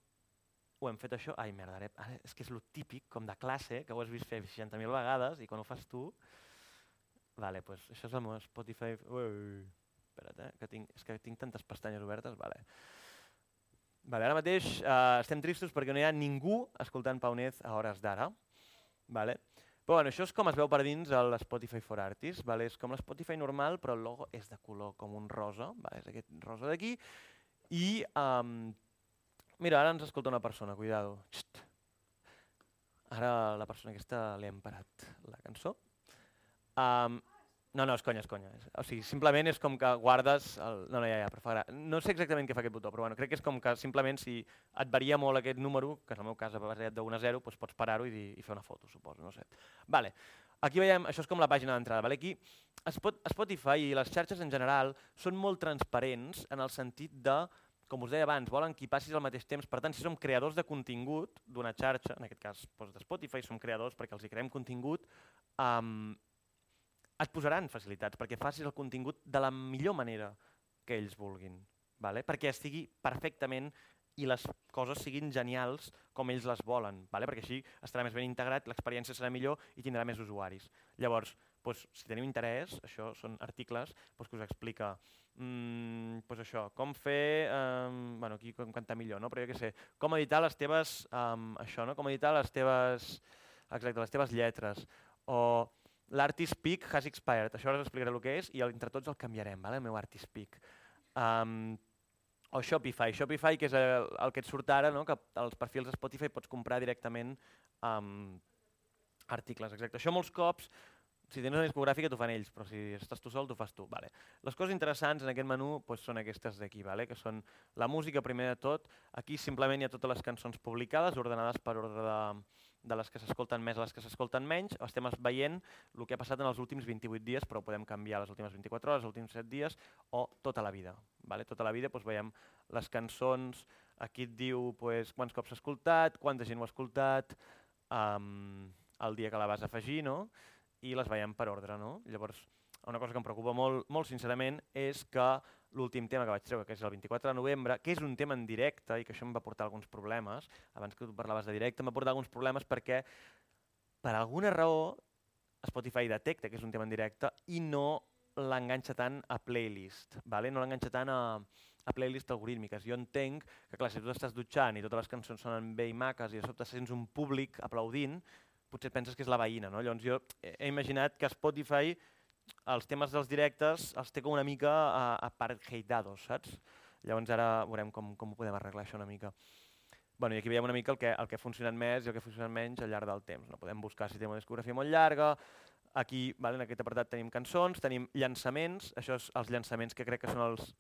ho hem fet això, ai merda, ara, és que és lo típic, com de classe, que ho has vist fer 60.000 vegades i quan ho fas tu... Vale, pues això és el meu Spotify... Ui, espera't, eh, que tinc, és que tinc tantes pestanyes obertes, vale. Vale, ara mateix eh, estem tristos perquè no hi ha ningú escoltant Paunez a hores d'ara. Vale. Però bueno, això és com es veu per dins el Spotify for Artists. Vale? És com l'Spotify normal, però el logo és de color com un rosa, vale? és aquest rosa d'aquí. I um, Mira, ara ens escolta una persona, cuidado. Xt. Ara la persona aquesta li hem parat la cançó. Um, no, no, és conya, és conya. O sigui, simplement és com que guardes... El... No, no, ja, ja, però fa gra... No sé exactament què fa aquest botó, però bueno, crec que és com que simplement si et varia molt aquest número, que és el meu cas basat de 1 a 0, doncs pots parar-ho i, i fer una foto, suposo, no sé. Vale. Aquí veiem, això és com la pàgina d'entrada. Vale? Aquí Spotify i les xarxes en general són molt transparents en el sentit de com us deia abans, volen que hi passis al mateix temps. Per tant, si som creadors de contingut d'una xarxa, en aquest cas doncs, de Spotify, som creadors perquè els hi creem contingut, um, et posaran facilitats perquè facis el contingut de la millor manera que ells vulguin, vale? perquè estigui perfectament i les coses siguin genials com ells les volen, vale? perquè així estarà més ben integrat, l'experiència serà millor i tindrà més usuaris. Llavors, doncs, si teniu interès, això són articles doncs, que us explica mm, pues això, com fer, um, bueno, aquí com cantar millor, no? però jo què sé, com editar les teves, um, això, no? com editar les teves, exacte, les teves lletres, o l'artist peak has expired, això ara us explicaré el que és i entre tots el canviarem, vale? el meu artist peak. Um, o Shopify, Shopify que és el, el que et surt ara, no? que als perfils de Spotify pots comprar directament um, articles, exacte. Això molts cops si tens una discogràfica t'ho fan ells, però si estàs tu sol t'ho fas tu. Vale. Les coses interessants en aquest menú pues, són aquestes d'aquí, vale? que són la música primer de tot. Aquí simplement hi ha totes les cançons publicades, ordenades per ordre de, de les que s'escolten més a les que s'escolten menys. Estem veient el que ha passat en els últims 28 dies, però podem canviar les últimes 24 hores, els últims 7 dies o tota la vida. Vale? Tota la vida doncs, veiem les cançons, aquí et diu pues, quants cops s'ha escoltat, quanta gent ho ha escoltat, um, el dia que la vas afegir, no? I les veiem per ordre. No? Llavors, una cosa que em preocupa molt, molt sincerament és que l'últim tema que vaig treure, que és el 24 de novembre, que és un tema en directe i que això em va portar alguns problemes, abans que tu parlaves de directe, em va portar alguns problemes perquè per alguna raó Spotify detecta que és un tema en directe i no l'enganxa tant a playlist, vale? no l'enganxa tant a, a playlists algorítmiques. Jo entenc que, clar, si tu estàs dutxant i totes les cançons sonen bé i maques i de sobte sents un públic aplaudint, potser penses que és la veïna. No? Llavors jo he imaginat que Spotify els temes dels directes els té com una mica uh, apartheadados, saps? Llavors ara veurem com, com ho podem arreglar això una mica. Bueno, I aquí veiem una mica el que, el que ha funcionat més i el que ha funcionat menys al llarg del temps. No? Podem buscar si té una discografia molt llarga, aquí vale, en aquest apartat tenim cançons, tenim llançaments, això és els llançaments que crec que són els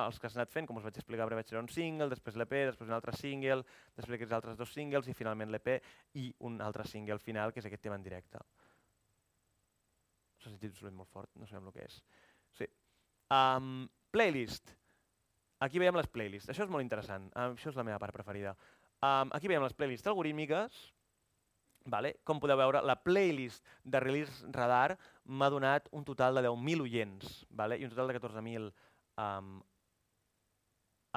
els que s'han anat fent, com us vaig explicar, vaig fer un single, després l'EP, després un altre single, després aquests altres dos singles i finalment l'EP i un altre single final, que és aquest tema en directe. S'ha sentit un molt fort, no sabem el que és. Sí. Um, playlist. Aquí veiem les playlists. Això és molt interessant. Um, això és la meva part preferida. Um, aquí veiem les playlists algorítmiques. Vale? Com podeu veure, la playlist de Release Radar m'ha donat un total de 10.000 oients vale? i un total de 14.000 um,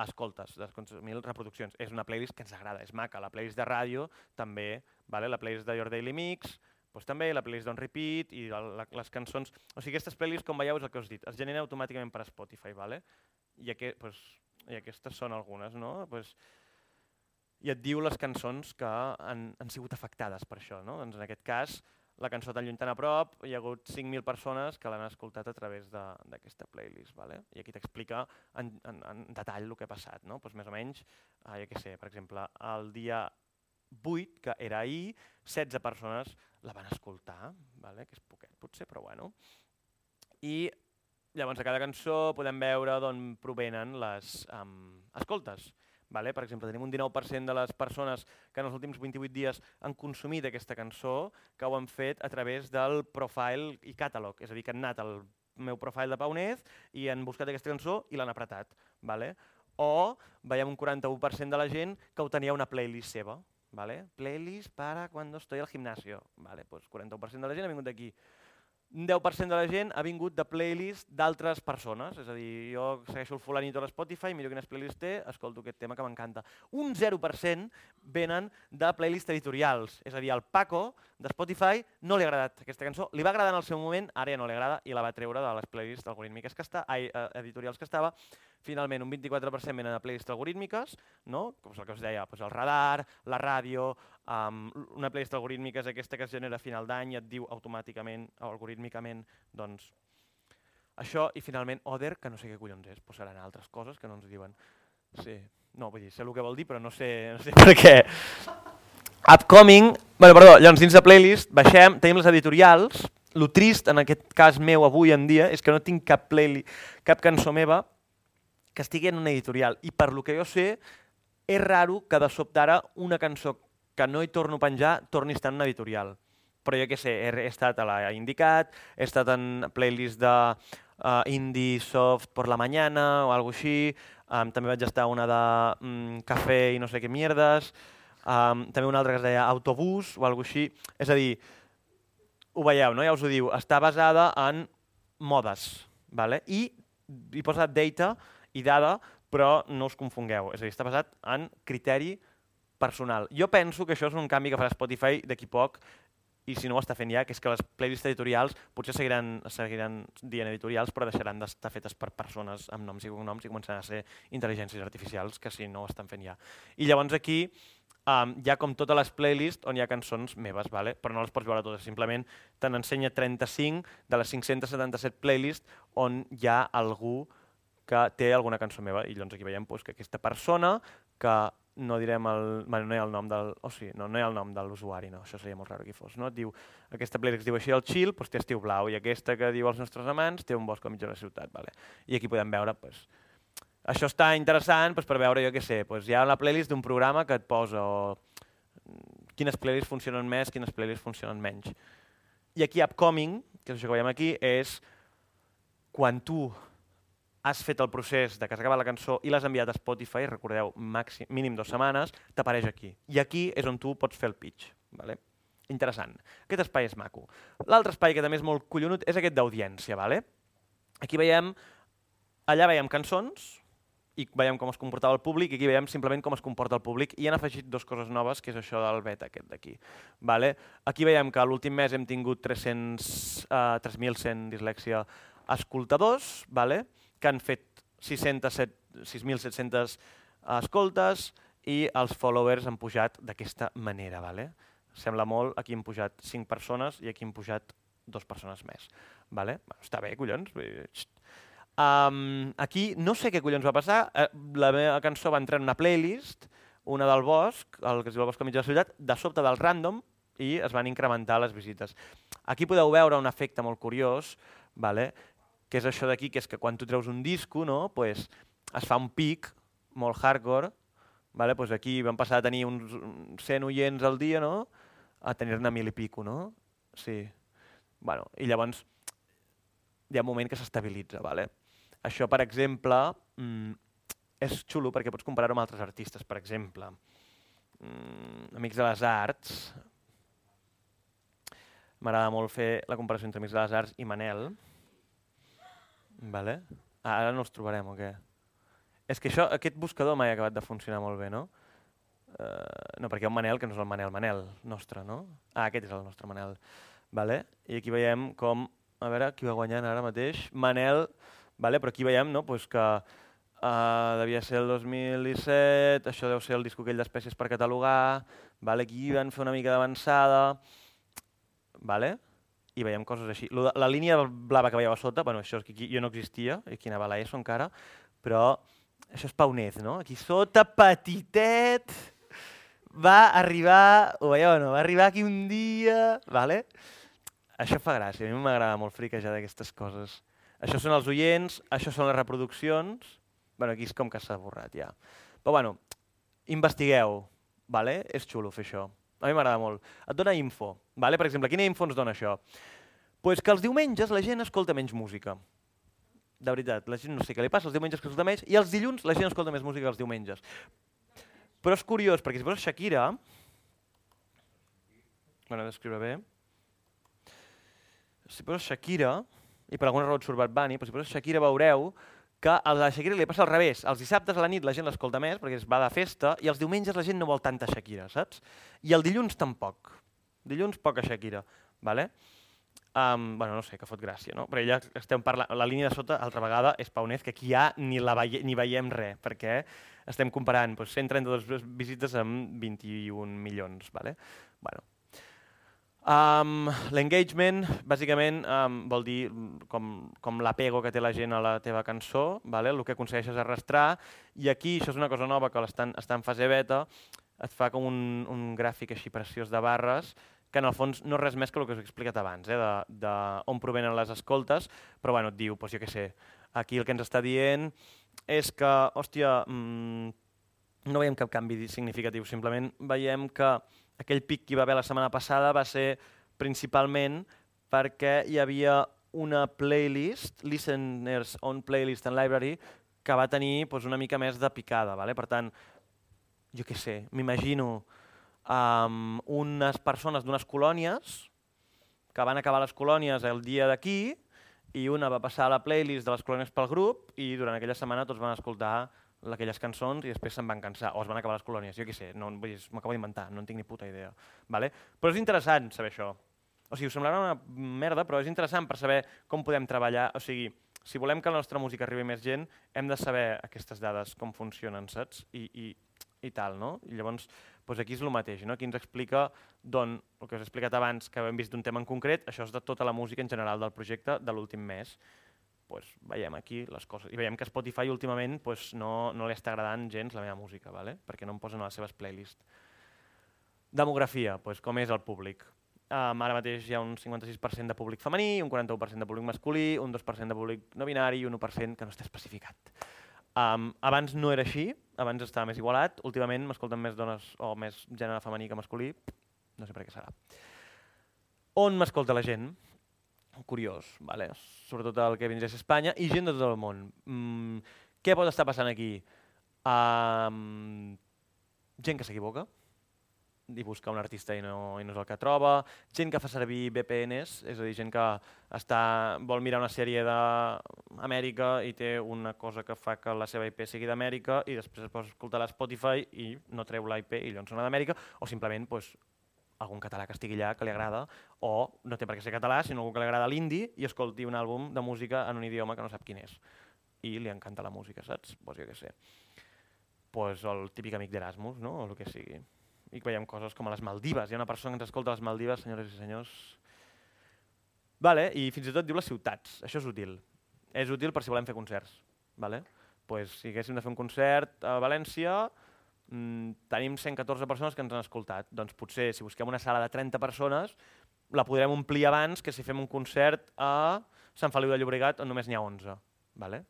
escoltes, de 14.000 reproduccions. És una playlist que ens agrada, és maca. La playlist de ràdio també, vale? la playlist de Your Daily Mix, doncs també la playlist d'On Repeat i la, la, les cançons... O sigui, aquestes playlists, com veieu, és el que us he dit, es generen automàticament per Spotify, ¿vale? I, aquest, pues, i aquestes són algunes, no? Pues, I et diu les cançons que han, han sigut afectades per això, no? Doncs en aquest cas, la cançó tan lluny tan a prop, hi ha hagut 5.000 persones que l'han escoltat a través d'aquesta playlist. ¿vale? I aquí t'explica en, en, en detall el que ha passat. No? Pues més o menys, eh, ja què sé, per exemple, el dia 8, que era ahir, 16 persones la van escoltar, vale? que és poquet potser, però bueno. I llavors a cada cançó podem veure d'on provenen les um, escoltes. Vale? Per exemple, tenim un 19% de les persones que en els últims 28 dies han consumit aquesta cançó que ho han fet a través del profile i catalog, és a dir, que han anat al meu profile de Paunez i han buscat aquesta cançó i l'han apretat. Vale? O veiem un 41% de la gent que ho tenia una playlist seva. ¿vale? Playlist para cuando estoy al gimnasio. Vale, pues 41% de la gent ha vingut d'aquí. Un 10% de la gent ha vingut de playlist d'altres persones, és a dir, jo segueixo el fulanito a l'Spotify, miro quines playlists té, escolto aquest tema que m'encanta. Un 0% venen de playlists editorials, és a dir, al Paco de Spotify no li ha agradat aquesta cançó, li va agradar en el seu moment, ara ja no li agrada i la va treure de les playlists algorítmiques que està, ai, eh, editorials que estava, Finalment, un 24% venen de playlists algorítmiques, no? com és el que us deia, doncs el radar, la ràdio, um, una playlist algorítmica és aquesta que es genera a final d'any i et diu automàticament algorítmicament doncs, això i finalment Other, que no sé què collons és, doncs seran altres coses que no ens diuen. Sí, no, vull dir, sé el que vol dir, però no sé, no sé per què. Upcoming, bueno, perdó, llavors dins de playlist baixem, tenim les editorials, lo trist en aquest cas meu avui en dia és que no tinc cap playlist, cap cançó meva que estigui en una editorial. I per lo que jo sé, és raro que de sobte ara una cançó que no hi torno a penjar torni a estar en una editorial. Però jo què sé, he, he estat a la Indicat, he estat en playlist de uh, Indie Soft por la mañana o alguna així, um, també vaig estar una de um, Cafè i no sé què mierdes, um, també una altra que es deia Autobús o alguna així. És a dir, ho veieu, no? ja us ho diu, està basada en modes, vale? i hi posa data, i dada, però no us confongueu. És a dir, està basat en criteri personal. Jo penso que això és un canvi que farà Spotify d'aquí poc i si no ho està fent ja, que és que les playlists editorials potser seguiran, seguiran dient editorials, però deixaran d'estar fetes per persones amb noms i cognoms i començaran a ser intel·ligències artificials, que si no ho estan fent ja. I llavors aquí um, hi ha com totes les playlists on hi ha cançons meves, vale? però no les pots veure totes, simplement te n'ensenya 35 de les 577 playlists on hi ha algú que té alguna cançó meva i llavors aquí veiem pues, que aquesta persona que no direm el, bueno, no hi ha el nom del, o oh, sí, no, no hi ha el nom de l'usuari, no, això seria molt raro que fos, no? Et diu, aquesta playlist diu així el chill, doncs té estiu blau, i aquesta que diu els nostres amants té un bosc al mig de la ciutat, vale? I aquí podem veure, pues, això està interessant pues, per veure, jo què sé, pues, hi ha la playlist d'un programa que et posa o, quines playlists funcionen més, quines playlists funcionen menys. I aquí Upcoming, que és això que veiem aquí, és quan tu has fet el procés de que has acabat la cançó i l'has enviat a Spotify, recordeu, màxim, mínim dues setmanes, t'apareix aquí. I aquí és on tu pots fer el pitch. Vale? Interessant. Aquest espai és maco. L'altre espai que també és molt collonut és aquest d'audiència. Vale? Aquí veiem, allà veiem cançons, i veiem com es comportava el públic, i aquí veiem simplement com es comporta el públic, i han afegit dues coses noves, que és això del beta aquest d'aquí. Vale? Aquí veiem que l'últim mes hem tingut 300, uh, 3.100 dislèxia escoltadors, vale? Que han fet 607 6.700 escoltes i els followers han pujat d'aquesta manera. Vale? Sembla molt, aquí han pujat 5 persones i aquí han pujat dues persones més. Vale? Bueno, està bé, collons. Um, aquí no sé què collons va passar, eh, la meva cançó va entrar en una playlist, una del Bosc, el que es diu el Bosc al mig de la ciutat, de sobte del random, i es van incrementar les visites. Aquí podeu veure un efecte molt curiós, vale? Que és això d'aquí, que és que quan tu treus un disco, no? pues es fa un pic molt hardcore, vale? pues aquí vam passar a tenir uns 100 oients al dia no? a tenir-ne mil i pico. No? Sí. Bueno, I llavors hi ha un moment que s'estabilitza. Vale? Això, per exemple, mm, és xulo perquè pots comparar-ho amb altres artistes. Per exemple, mm, Amics de les Arts, m'agrada molt fer la comparació entre Amics de les Arts i Manel. Vale? Ah, ara no els trobarem o què? És que això, aquest buscador mai ha acabat de funcionar molt bé, no? Uh, no, perquè hi ha un Manel que no és el Manel Manel nostre, no? Ah, aquest és el nostre Manel. Vale? I aquí veiem com, a veure, qui va guanyant ara mateix? Manel, vale? però aquí veiem no? pues que uh, devia ser el 2017, això deu ser el disco aquell d'espècies per catalogar, vale? aquí van fer una mica d'avançada, vale? I veiem coses així. De- La línia blava que veieu a sota, bueno, això aquí jo no existia, aquí anava a l'ESO encara, però això és Paunez, no? Aquí sota, petitet, va arribar, ho veieu no? Va arribar aquí un dia, vale? Això fa gràcia, a mi m'agrada molt friquejar d'aquestes coses. Això són els oients, això són les reproduccions, bueno, aquí és com que s'ha borrat ja. Però bueno, investigueu, vale? és xulo fer això. A mi m'agrada molt. Et dona info. Vale? Per exemple, quina info ens dona això? Pues que els diumenges la gent escolta menys música. De veritat, la gent no sé què li passa, els diumenges que escolta menys, i els dilluns la gent escolta més música que els diumenges. Però és curiós, perquè si poses Shakira... Bueno, he d'escriure bé. Si poses Shakira, i per alguna raó et surt Bad Bunny, però si poses Shakira veureu que a la Shakira li passa al revés. Els dissabtes a la nit la gent l'escolta més perquè es va de festa i els diumenges la gent no vol tanta Shakira, saps? I el dilluns tampoc. Dilluns poca Shakira, vale? Um, bueno, no sé, que fot gràcia, no? Però ja estem parlant... La línia de sota, altra vegada, és Paunez, que aquí ja ni, la veie, ni veiem res, perquè estem comparant doncs, 132 visites amb 21 milions, vale? Bueno, Um, L'engagement, bàsicament, um, vol dir mm, com, com l'apego que té la gent a la teva cançó, vale? el que aconsegueixes arrastrar, i aquí, això és una cosa nova que l'estan està en fase beta, et fa com un, un gràfic així preciós de barres, que en el fons no és res més que el que us he explicat abans, eh? de, de on provenen les escoltes, però bueno, et diu, doncs jo què sé, aquí el que ens està dient és que, hòstia, mmm, no veiem cap canvi significatiu, simplement veiem que aquell pic que hi va haver la setmana passada va ser principalment perquè hi havia una playlist, Listeners on Playlist and Library, que va tenir doncs, una mica més de picada. Vale? Per tant, jo què sé, m'imagino um, unes persones d'unes colònies que van acabar les colònies el dia d'aquí i una va passar a la playlist de les colònies pel grup i durant aquella setmana tots van escoltar aquelles cançons i després se'n van cansar o es van acabar les colònies, jo què sé, no, m'acabo d'inventar, no en tinc ni puta idea. Vale? Però és interessant saber això. O sigui, us semblarà una merda, però és interessant per saber com podem treballar. O sigui, si volem que la nostra música arribi més gent, hem de saber aquestes dades, com funcionen, saps? I, i, i tal, no? I llavors, doncs aquí és el mateix, no? Aquí ens explica d'on, el que us he explicat abans, que hem vist d'un tema en concret, això és de tota la música en general del projecte de l'últim mes. Pues veiem aquí les coses. I veiem que Spotify últimament pues, no, no li està agradant gens la meva música, vale? perquè no em posen a les seves playlists. Demografia, pues, com és el públic? Um, ara mateix hi ha un 56% de públic femení, un 41% de públic masculí, un 2% de públic no binari i un 1% que no està especificat. Um, abans no era així, abans estava més igualat, últimament m'escolten més dones o més gènere femení que masculí, no sé per què serà. On m'escolta la gent? Curiós, vale? sobretot el que vindria a Espanya i gent de tot el món. Mm, què pot estar passant aquí? Um, gent que s'equivoca, i busca un artista i no, i no és el que troba, gent que fa servir VPNs, és a dir, gent que està, vol mirar una sèrie d'Amèrica i té una cosa que fa que la seva IP sigui d'Amèrica i després es a escoltar a Spotify i no treu la IP i llavors sona d'Amèrica, o simplement pues, algun català que estigui allà que li agrada, o no té per què ser català, sinó algú que li agrada l'indi i escolti un àlbum de música en un idioma que no sap quin és. i li encanta la música, saps? Pues jo què sé. Pues el típic amic d'Erasmus, no? o el que sigui. I veiem coses com a les Maldives. Hi ha una persona que ens escolta a les Maldives, senyores i senyors. Vale, I fins i tot diu les ciutats. Això és útil. És útil per si volem fer concerts. Vale? Pues, si haguéssim de fer un concert a València, mm, tenim 114 persones que ens han escoltat. Doncs potser, si busquem una sala de 30 persones, la podrem omplir abans que si fem un concert a Sant Feliu de Llobregat on només n'hi ha 11. Vale?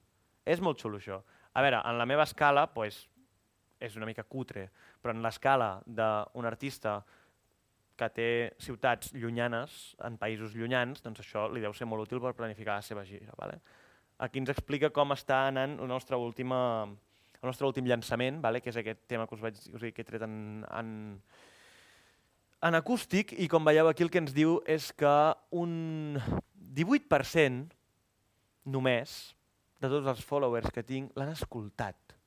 És molt xulo això. A veure, en la meva escala pues, és una mica cutre, però en l'escala d'un artista que té ciutats llunyanes, en països llunyans, doncs això li deu ser molt útil per planificar la seva gira. Vale? Aquí ens explica com està anant la nostra última, el nostre últim llançament, vale? que és aquest tema que us vaig us que he tret en, en, en acústic, i com veieu aquí el que ens diu és que un 18% només de tots els followers que tinc l'han escoltat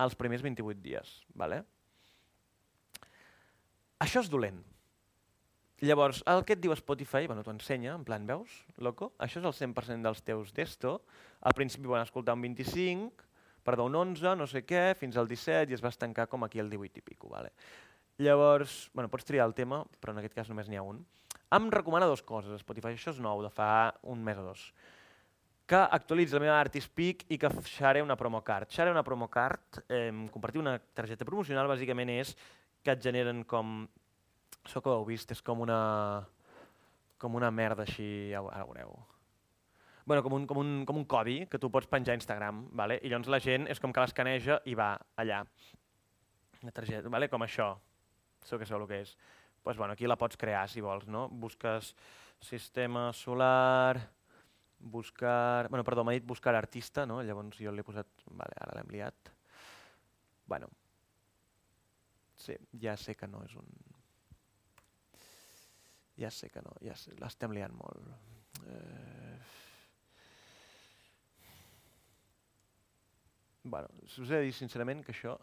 els primers 28 dies. Vale? Això és dolent. Llavors, el que et diu Spotify, bueno, t'ho ensenya, en plan, veus, loco? Això és el 100% dels teus d'esto. Al principi van escoltar un 25, perdó, un 11, no sé què, fins al 17 i es va estancar com aquí al 18 i pico. Vale? Llavors, bueno, pots triar el tema, però en aquest cas només n'hi ha un. Em recomana dues coses, Spotify, això és nou, de fa un mes o dos. Que actualitzi la meva Artispeak i que share una promocard. Share una promocard, eh, compartir una targeta promocional, bàsicament és que et generen com... Això que ho heu vist, és com una, com una merda així, ara ho veureu. Bueno, com un, com, un, com un codi que tu pots penjar a Instagram, vale? i llavors la gent és com que l'escaneja i va allà. Una targeta, vale? com això. Segur que sabeu el que és. Pues, bueno, aquí la pots crear si vols, no? Busques sistema solar, buscar... Bueno, perdó, m'ha dit buscar artista, no? Llavors jo l'he posat... Vale, ara l'hem liat. Bueno. Sí, ja sé que no és un... Ja sé que no, ja sé, l'estem liant molt. Eh... Bueno, us he de dir sincerament que això...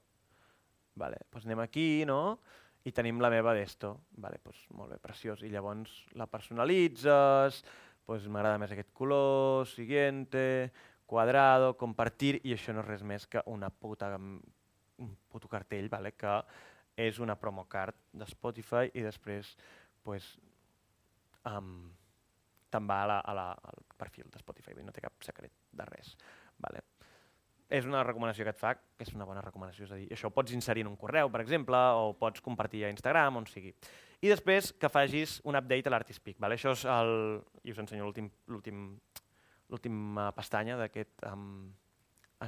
Vale, doncs anem aquí, no? I tenim la meva d'esto. Vale, doncs molt bé, preciós. I llavors la personalitzes, pues m'agrada més aquest color, siguiente, quadrado, compartir, i això no és res més que una puta, un puto cartell, vale? que és una promo card de Spotify i després pues, um, te'n va a la, a la, al perfil de Spotify, no té cap secret de res. Vale? És una recomanació que et fa, que és una bona recomanació, és a dir, això ho pots inserir en un correu, per exemple, o pots compartir a Instagram, on sigui. I després que facis un update a l'Artispeak. Vale? Això és el... i us ensenyo l'última pestanya d'aquest um,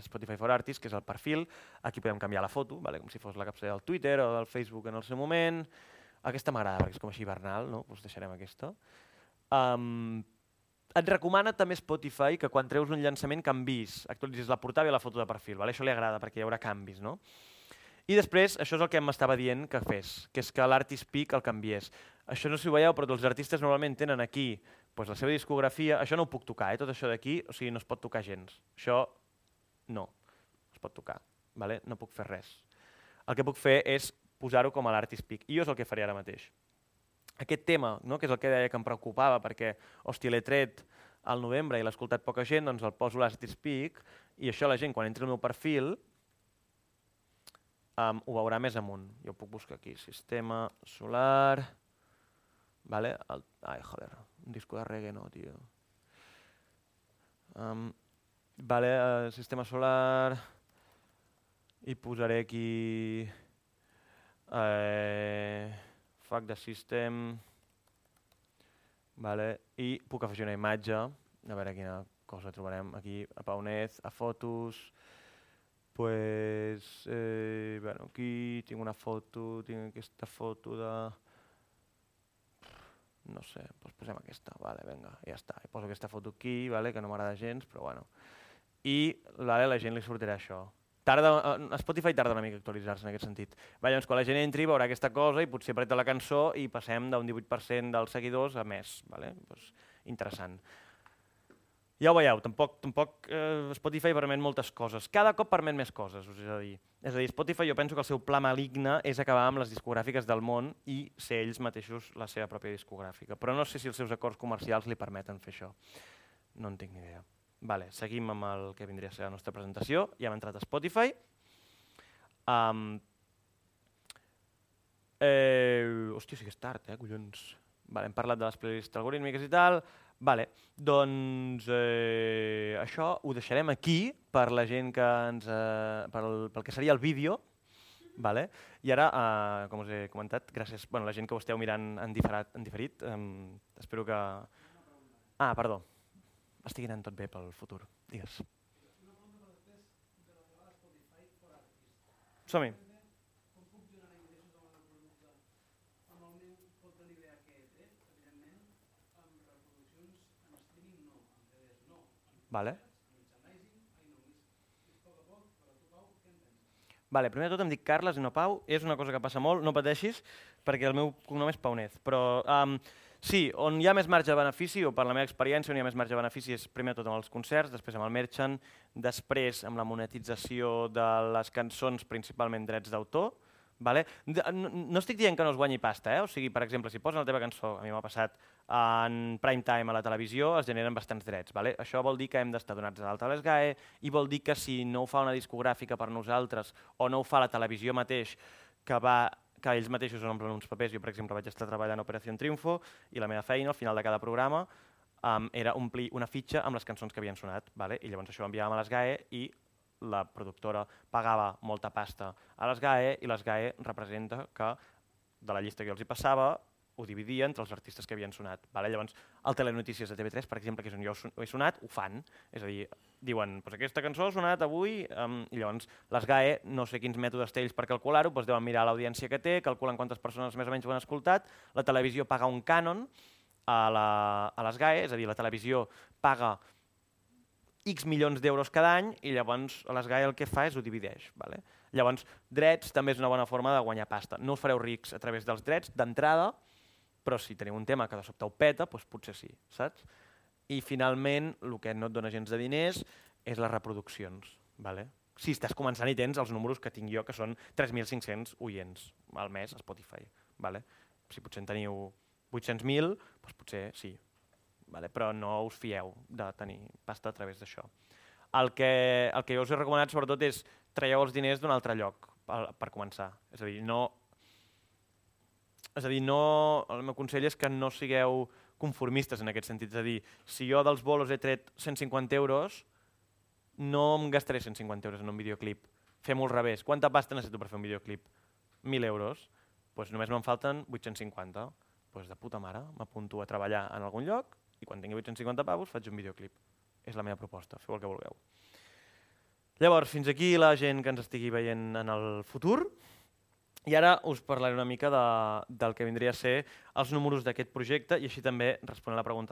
Spotify for Artists, que és el perfil. Aquí podem canviar la foto, vale? com si fos la capçada del Twitter o del Facebook en el seu moment. Aquesta m'agrada perquè és com així hivernal, no? Us deixarem aquesta. Um, et recomana també Spotify que quan treus un llançament canvis, actualitzis la portada i la foto de perfil. Vale? Això li agrada perquè hi haurà canvis. No? I després, això és el que m'estava dient que fes, que és que l'Artist Peak el canviés. Això no si ho veieu, però els artistes normalment tenen aquí doncs, la seva discografia. Això no ho puc tocar, eh? tot això d'aquí, o sigui, no es pot tocar gens. Això no es pot tocar, vale? no puc fer res. El que puc fer és posar-ho com a l'Artist Peak, i jo és el que faré ara mateix aquest tema, no? que és el que deia que em preocupava, perquè, hòstia, l'he tret al novembre i l'ha escoltat poca gent, doncs el poso a Speak i això la gent, quan entri al meu perfil, um, ho veurà més amunt. Jo puc buscar aquí, sistema solar... Vale? El, ai, joder, un disco de reggae no, tio. Um, vale, uh, sistema solar... I posaré aquí... Eh, fuck the system, vale? i puc afegir una imatge, a veure quina cosa trobarem aquí, a Paunez, a fotos, pues, eh, bueno, aquí tinc una foto, tinc aquesta foto de... No sé, doncs posem aquesta, vale, venga, ja està. I poso aquesta foto aquí, vale, que no m'agrada gens, però bueno. I vale, la gent li sortirà això tarda, eh, Spotify tarda una mica a actualitzar-se en aquest sentit. Va, llavors, quan la gent entri veurà aquesta cosa i potser apreta la cançó i passem d'un 18% dels seguidors a més. Vale? Pues, interessant. Ja ho veieu, tampoc, tampoc eh, Spotify permet moltes coses. Cada cop permet més coses, us he de dir. És a dir, Spotify jo penso que el seu pla maligne és acabar amb les discogràfiques del món i ser ells mateixos la seva pròpia discogràfica. Però no sé si els seus acords comercials li permeten fer això. No en tinc ni idea. Vale, seguim amb el que vindria a ser la nostra presentació. Ja hem entrat a Spotify. Um, eh, hòstia, sí que és tard, eh, collons. Vale, hem parlat de les playlists algorítmiques i tal. Vale, doncs eh, això ho deixarem aquí per la gent que ens... Eh, pel, pel que seria el vídeo. Vale? I ara, eh, com us he comentat, gràcies bueno, la gent que ho esteu mirant en, diferat, en diferit, eh, espero que... Ah, perdó. Estigui anant tot bé pel futur. Digues. Som-hi. Vale. Vale, primer de tot em dic Carles i no Pau. És una cosa que passa molt, no pateixis, perquè el meu cognom és Paunez. Però um, sí, on hi ha més marge de benefici, o per la meva experiència, on hi ha més marge de benefici és primer tot amb els concerts, després amb el merchant, després amb la monetització de les cançons, principalment drets d'autor. Vale? No, no estic dient que no es guanyi pasta, eh? o sigui, per exemple, si posen la teva cançó, a mi m'ha passat, en prime time a la televisió es generen bastants drets. Vale? Això vol dir que hem d'estar donats a l'alta a l'ESGAE i vol dir que si no ho fa una discogràfica per nosaltres o no ho fa la televisió mateix, que, va, que ells mateixos omplen uns papers, jo per exemple vaig estar treballant a Operació Triunfo i la meva feina al final de cada programa um, era omplir una fitxa amb les cançons que havien sonat. Vale? I llavors això ho enviàvem a l'ESGAE i la productora pagava molta pasta a l'ESGAE i l'ESGAE representa que de la llista que jo els hi passava ho dividia entre els artistes que havien sonat. Vale? Llavors, el Telenotícies de TV3, per exemple, que és on jo he sonat, ho fan. És a dir, diuen, pues aquesta cançó ha sonat avui, um, i llavors les GAE, no sé quins mètodes té ells per calcular-ho, doncs deuen mirar l'audiència que té, calculen quantes persones més o menys ho han escoltat, la televisió paga un cànon a, la, a les GAE, és a dir, la televisió paga X milions d'euros cada any i llavors les GAE el que fa és ho divideix. Vale? Llavors, drets també és una bona forma de guanyar pasta. No us fareu rics a través dels drets d'entrada, però si teniu un tema que de sobte ho peta, doncs potser sí, saps? I finalment, el que no et dona gens de diners és les reproduccions. Vale? Si estàs començant i tens els números que tinc jo, que són 3.500 oients al mes a Spotify. Vale? Si potser en teniu 800.000, doncs potser sí, vale? però no us fieu de tenir pasta a través d'això. El que, el que jo us he recomanat sobretot és traieu els diners d'un altre lloc per, per començar. És a dir, no, és a dir, no, el meu consell és que no sigueu conformistes en aquest sentit. És a dir, si jo dels bolos he tret 150 euros, no em gastaré 150 euros en un videoclip. Fem-ho al revés. Quanta pasta necessito per fer un videoclip? 1.000 euros. Doncs només me'n falten 850. Doncs de puta mare, m'apunto a treballar en algun lloc i quan tingui 850 pavos faig un videoclip. És la meva proposta, feu el que vulgueu. Llavors, fins aquí la gent que ens estigui veient en el futur. I ara us parlaré una mica de, del que vindria a ser els números d'aquest projecte i així també responent a la pregunta